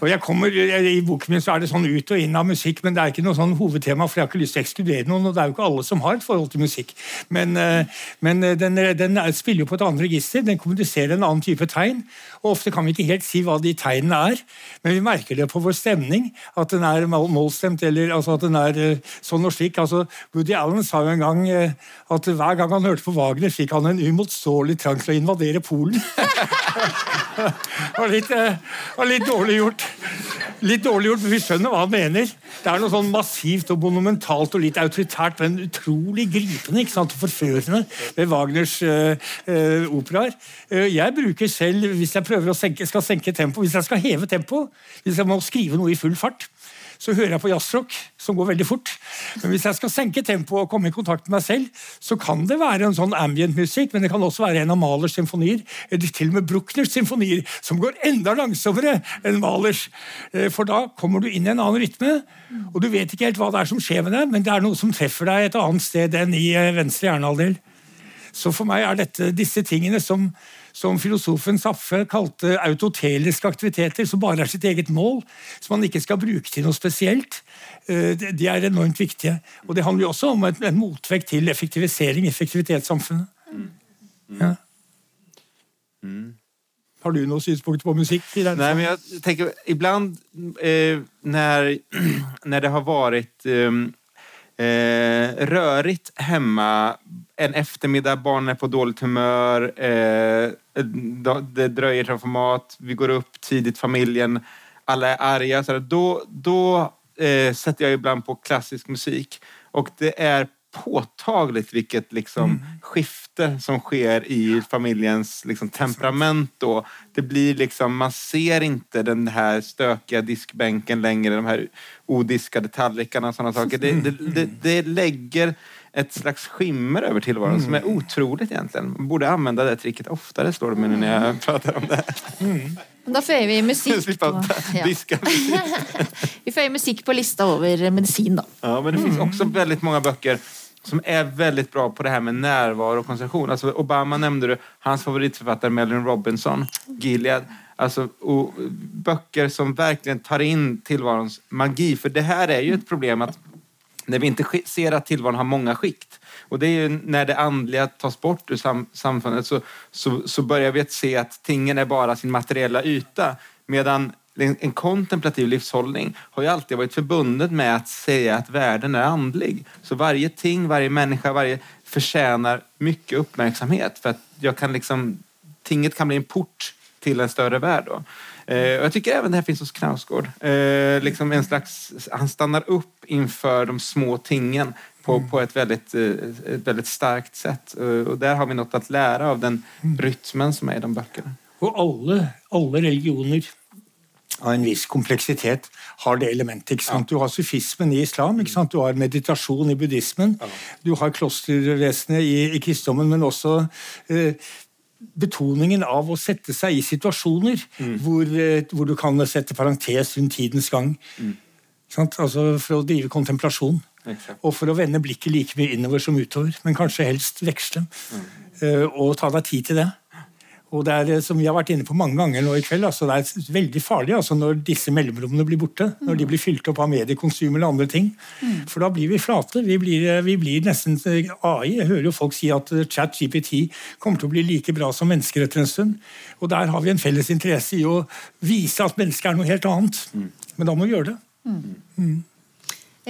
Og jeg kommer, I boken min så er det sånn ut og inn av musikk, men det er ikke noe sånn hovedtema, for jeg har ikke lyst til å ekskludere noen. og Det er jo ikke alle som har et forhold til musikk. Men, eh, men eh, den, den, spiller jo på et annet register. Den kommuniserer en annen type tegn. Og Ofte kan vi ikke helt si hva de tegnene er, men vi merker det på vår stemning. At den er målstemt, eller altså at den er eh, sånn og slik. altså Woody Allen sa jo en gang at hver gang han hørte på Wagner, fikk han en umotståelig trang til å invadere Polen. (laughs) var litt, var litt dårlig gjort. Litt dårlig gjort, men vi skjønner hva han mener. Det er noe sånn massivt og monumentalt og litt autoritært, men utrolig gripende ikke sant, og forførende ved Wagners uh, uh, operaer. Uh, jeg bruker selv, hvis jeg prøver å senke, skal senke tempo, hvis jeg skal heve tempo, hvis jeg må skrive noe i full fart, så hører jeg på jazzrock, som går veldig fort. Men hvis jeg skal senke tempoet og komme i kontakt med meg selv, så kan det være en sånn ambient musikk, men det kan også være en av Malers symfonier, eller til og med Bruckners symfonier, som går enda langsommere enn Malers. Eh, for da kommer du inn i en annen rytme, og du vet ikke helt hva det er som skjer med deg, men det er noe som treffer deg et annet sted enn i eh, venstre hjernehalvdel. Så for meg er dette disse tingene som som filosofen Saffe kalte autoteliske aktiviteter, som bare er sitt eget mål, som man ikke skal bruke til noe spesielt, eh, de er enormt viktige. Og det handler jo også om en motvekt til effektivisering, effektivitetssamfunnet. Ja. Mm. Har du noen synspunkter på musikk? Nei, men jeg tenker, Iblant eh, når, (clears throat) når det har vært eh, eh, rörigt hemma en eftermiddag, barnen är på dåligt humör, eh, det dröjer få mat, vi går upp tidigt, familjen, alla är arga. Så då då eh, sätter jag ibland på klassisk musik och det är påtagligt vilket liksom, mm. skifte som sker i familjens liksom, temperament. Då. Det blir liksom, man ser inte den här stökiga diskbänken längre, de här odiskade tallrikarna och sådana saker. Det, det, det, det lägger ett slags skimmer över tillvaron mm. som är otroligt egentligen. Man borde använda det tricket oftare, slår det mig när jag pratar om det. Mm. Da føyer vi musikk (laughs) på, (laughs) ja. (laughs) vi føyer musikk på lista over medisin, da. Ja, men det finnes også veldig mange bøker som er veldig bra på det her med nærvær og konsentrasjon. Altså, Obama nevnte du, hans favorittforfatter Melvin Robinson, Gilead. Alltså, böcker som virkelig tar inn tilværelsens magi. For det her er jo et problem at når vi ikke ser at tilværelsen har mange skikt och det är jo när det andliga tas bort ur sam samfundet så, så, så börjar vi att se att tingen är bara sin materiella yta. Medan en, kontemplativ livshållning har ju alltid varit förbundet med att säga att världen är andlig. Så varje ting, varje människa, varje förtjänar mycket uppmärksamhet. För att jag kan liksom, tinget kan bli en port till en större värld. Då. Eh, jag tycker även det här finns hos Knausgård. Eh, liksom en slags, han stannar upp inför de små tingen på, på ett, väldigt, eh, ett väldigt starkt sätt. Eh, och där har vi något att lära av den rytmen som är i de böckerna. Og alle, alle religioner av en viss kompleksitet har det elementet. ikke sant? Du har sufismen i islam, ikke sant? du har meditasjon i buddhismen, du har klostervesenet i, i kristendommen, men også eh, betoningen av å sette seg i situasjoner hvor, eh, hvor du kan sette parentes rundt tidens gang. Mm. Sant? Altså For å drive kontemplasjon. Exakt. Og for å vende blikket like mye innover som utover, men kanskje helst veksle. Mm. og ta deg tid til det. Og det er, eh, som vi har vært inne på mange ganger nå i kveld, altså det er veldig farlig altså når disse mellomrommene blir borte. Når de blir fylt opp av mediekonsum eller andre ting. For da blir vi flate. Vi blir, eh, vi blir nesten eh, AI. Jeg hører jo folk si at eh, chat GPT kommer til å bli like bra som mennesker etter en stund. Og der har vi en felles interesse i å vise at mennesket er noe helt annet. Men da må vi gjøre det.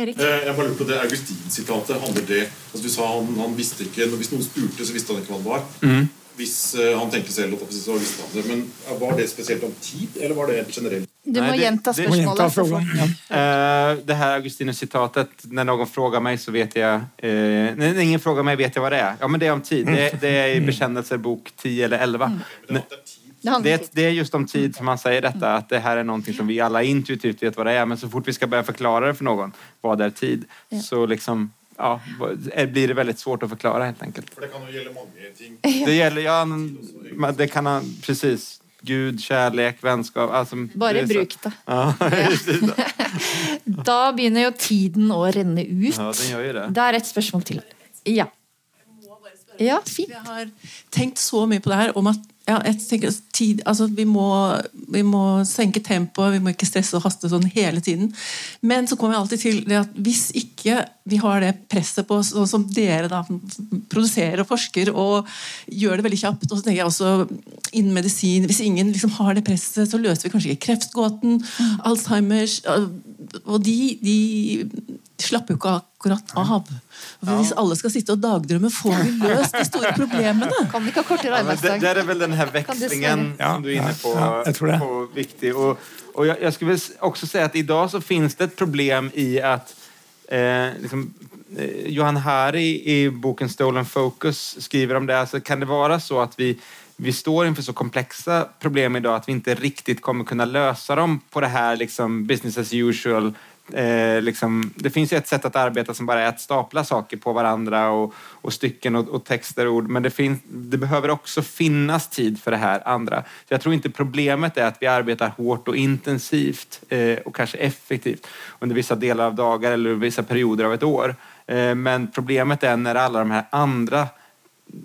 Erik? Eh, Jeg bare lurer på det Augustin-sitatet. handler det altså Du sa han, han visste ikke Hvis noen spurte, så visste han ikke hva det var. Hvis eh, han tenkte selv, så visste han det. Men eh, var det spesielt om tid, eller var det helt generelt? Du må gjenta spørsmålet. Det, Ja. Eh, det her Augustine-sitatet Når noen spør meg, så vet jeg uh, Når ingen spør meg, vet jeg hva det er. Ja, men det er om tid. Det, det er i Bekjennelser bok 10 eller 11. Men det er. Det Det, det är just om tid som han säger detta, att det här är någonting som vi alla intuitivt vet vad det är, men så fort vi ska börja förklara det för någon, vad är tid, så liksom, ja, blir det väldigt svårt att förklara helt enkelt. For det kan jo gjelde mange ting. (laughs) Det gäller, ja, men det kan han, precis, Gud, kjærlighet, vennskap altså, Bare det så- bruk det. Ja, (laughs) precis. (laughs) Da begynner jo tiden å renne ut. ja, den gjør jo det. Det er et spørsmål til. Ja. Ja, fint. Jeg har tenkt så mye på det her om at ja, tenker, tid, altså, vi, må, vi må senke tempoet, vi må ikke stresse og haste sånn hele tiden. Men så kommer jeg alltid til det at hvis ikke vi har det presset på sånn som dere da produserer og forsker og gjør det veldig kjapt, og så tenker jeg også innen medisin Hvis ingen liksom har det presset, så løser vi kanskje ikke kreftgåten, Alzheimers Og de, de slapper jo ikke akkurat av. Hvis alle skal sitte og dagdrømme, får vi løst de store problemene? (laughs) Kan vi ikke ha kortere Ja, men det, er vel den her vekslingen du växlingen som du er inne på, Ja, jag tror det. på viktig. Og, og jeg, jeg, skulle også si at i dag så finnes det et problem i at eh, liksom, eh, Johan Hari i boken Stolen Focus skriver om det. Altså, kan det være så at vi, vi står inför så komplexa problem idag att vi inte riktigt kommer kunna lösa dem på det här liksom, business as usual Eh, liksom, det finns ju ett sätt att arbeta som bara är att stapla saker på varandra och, och stycken och, och texter och ord. Men det, finns, det behöver också finnas tid för det här andra. Så jag tror inte problemet är att vi arbetar hårt och intensivt eh, och kanske effektivt under vissa delar av dagar eller vissa perioder av ett år. Eh, men problemet är när alla de här andra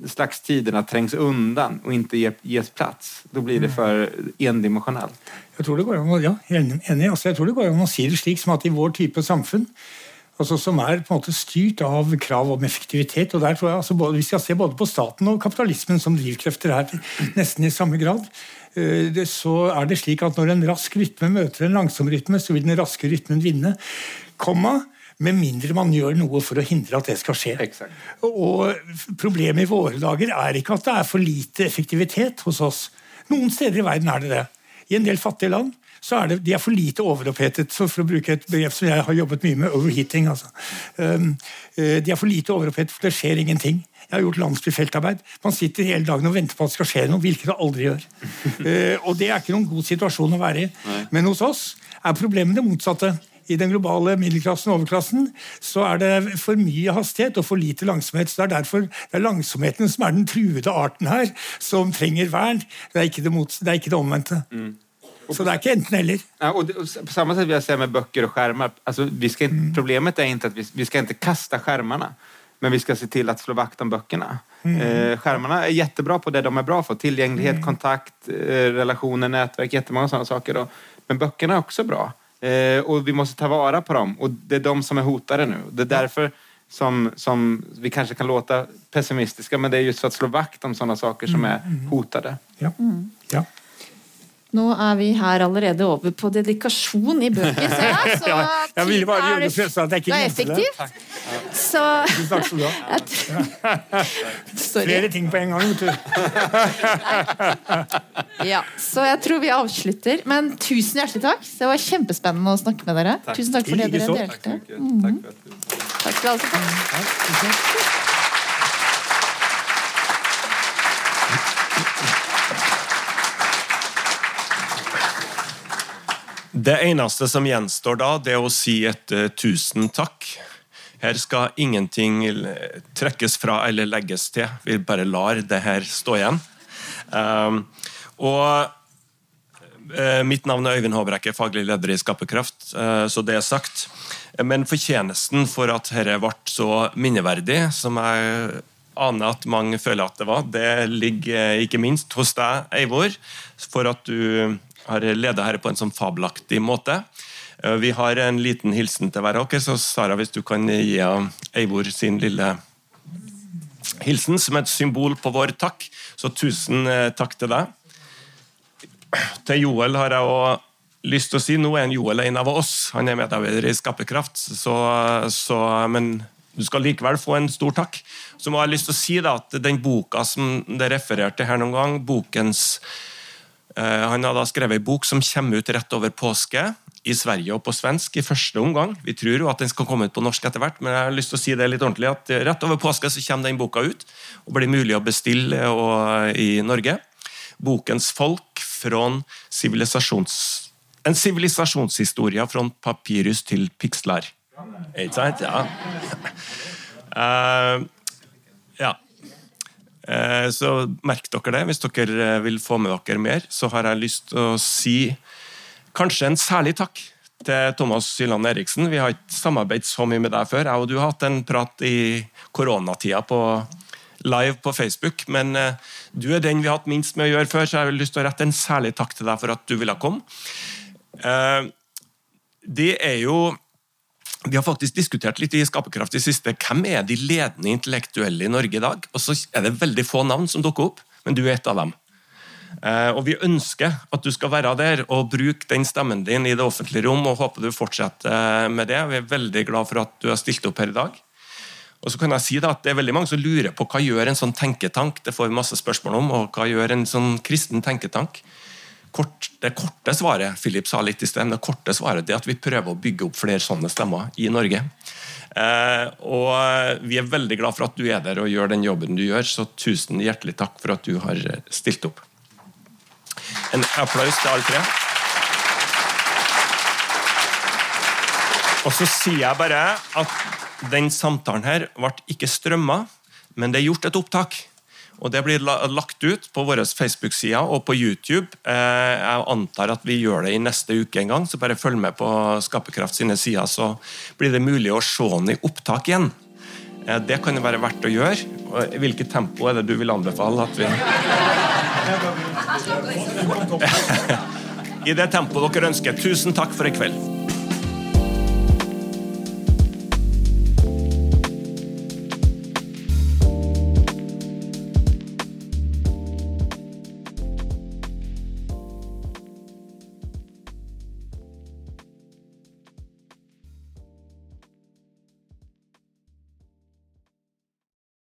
slags tiderna trängs undan och inte ge- ges plats. Då blir det för endimensionellt. Jeg tror det går an å, ja, enig, altså jeg tror det går an å si det slik som at i vår type samfunn, altså som er på en måte styrt av krav om effektivitet, og der tror jeg altså både, Vi skal se både på staten og kapitalismen som drivkrefter her, nesten i samme grad. Eh, det, så er det slik at når en rask rytme møter en langsom rytme, så vil den raske rytmen vinne. Komma, med mindre man gjør noe for å hindre at det skal skje. Exakt. Og Problemet i våre dager er ikke at det er for lite effektivitet hos oss. Noen steder i verden er det det. I en del fattige land så er det, de er for lite overopphetet, så for å bruke et begrep som jeg har jobbet mye med, overheating. altså. Um, eh, de er for lite overopphetet, for det skjer ingenting. Jeg har gjort landsbyfeltarbeid. Man sitter hele dagen og venter på at det skal skje noe, hvilket det aldri gjør. (laughs) Eh, og det er ikke noen god situasjon å være i. Men hos oss er problemet det motsatte. I den globale middelklassen og overklassen så er det for mye hastighet og for lite langsomhet. så Det er derfor det er langsomheten som er den truede arten her, som trenger vern. Det er ikke det, mot, det, er ikke det omvendte. Så det er ikke enten-eller. Ja, og, det, og på samme sätt vil jeg se med bøker og skjermer. Alltså, vi ska inte, Problemet er ikke at vi, vi skal ikke kasta skjermene, men vi skal se til å slå vakt om böckerna. Eh, skjermene er kjempebra på det de er bra for. Tilgjengelighet, mm. kontakt, eh, relasjoner, nettverk. Mange sånne saker. Då. Men bøkene er også bra. Eh, och vi måste ta vara på dem. Och det är de som är hotade nu. Det är därför som, som vi kanske kan låta pessimistiska, men det är just för att slå vakt om sådana saker som är hotade. Ja. ja. Nå er vi her allerede over på dedikasjon i bøker, ser jeg. (laughs) Så Ja, jeg ville bare gjøre det for at jeg ikke det er glemte det. effektivt. Så Takk skal du ha. (laughs) (laughs) Flere ting på en gang. vet du. Ja, så jeg tror vi avslutter. Men tusen hjertelig takk. Det var kjempespennende å snakke med dere. Tusen takk for det dere delte. Takk, takk, takk. du... Takk skal du ha. Det eneste som gjenstår da, det er å si et eh, tusen takk. Her skal ingenting trekkes fra eller legges til. Vi bare lar det her stå igjen. Um, og eh, Mitt navn er Øyvind Håbrekke, faglig leder i Skaperkraft, eh, så det er sagt. Men fortjenesten for at dette ble så minneverdig, som jeg aner at mange føler at det var, det ligger ikke minst hos deg, Eivor, for at du har ledet dette på en sånn fabelaktig måte. Eh, Vi har en liten hilsen til hver av dere, så Sara, hvis du kan gi Eivor sin lille hilsen som et symbol på vår takk. Så tusen eh, takk til deg. Til Joel har jeg òg lyst til å si nå er en Joel en av oss. Han er medarbeider i Skaperkraft, så, men du skal likevel få en stor takk. Så må jeg lyst til å si da, at den boka som det refererte her noen gang, bokens Han har da skrevet en bok som kommer ut rett over påske i Sverige og på svensk i første omgang. Vi tror jo at den skal komme ut på norsk etter hvert, men jeg har lyst til å si det litt ordentlig at rett over påske så kommer den boka ut og blir mulig å bestille og, i Norge. Bokens folk fra sivilisasjons... En sivilisasjonshistorie fra papirus til piksler. Ikke sant? (laughs) Eh, ja. Eh, Så merk dere det. Hvis dere eh, vil få med dere mer, så har jeg lyst til å si kanskje en særlig takk til Thomas Syland Eriksen. Vi har ikke samarbeidet så mye med deg før. Jeg og du har hatt en prat i koronatida på live på Facebook, men eh, du er den vi har hatt minst med å gjøre før, så jeg har lyst til å rette en særlig takk til deg for at du ville komme. Det er jo vi har faktisk diskutert litt i Skaperkraft i siste. Hvem er de ledende intellektuelle i Norge i dag? Og så er det veldig få navn som dukker opp, men du er et av dem. Eh, og Vi ønsker at du skal være der og bruke den stemmen din i det offentlige rom. og håper du fortsetter med det. Vi er veldig glad for at du har stilt opp her i dag. Og så kan jeg si at Det er veldig mange som lurer på hva gjør en sånn tenketank. Det får vi masse spørsmål om. Og hva gjør en sånn kristen tenketank? Kort, det korte svaret Philip sa litt i sted, det korte svaret er at vi prøver å bygge opp flere sånne stemmer i Norge. Eh, og Vi er veldig glad for at du er der og gjør den jobben du gjør, så tusen hjertelig takk for at du har stilt opp. En applaus til alle tre. Og så sier jeg bare at den samtalen her ble ikke strømma, men det er gjort et opptak. Og Det blir lagt ut på våre Facebook-sider og på YouTube. Eh, Jeg antar at vi gjør det i neste uke en gang, så bare følg med på Skaperkraft sine sider, så blir det mulig å se den i opptak igjen. Eh, Det kan det være verdt å gjøre. I hvilket tempo er det du vil anbefale at vi (laughs) I det tempoet dere ønsker. Tusen takk for i kveld.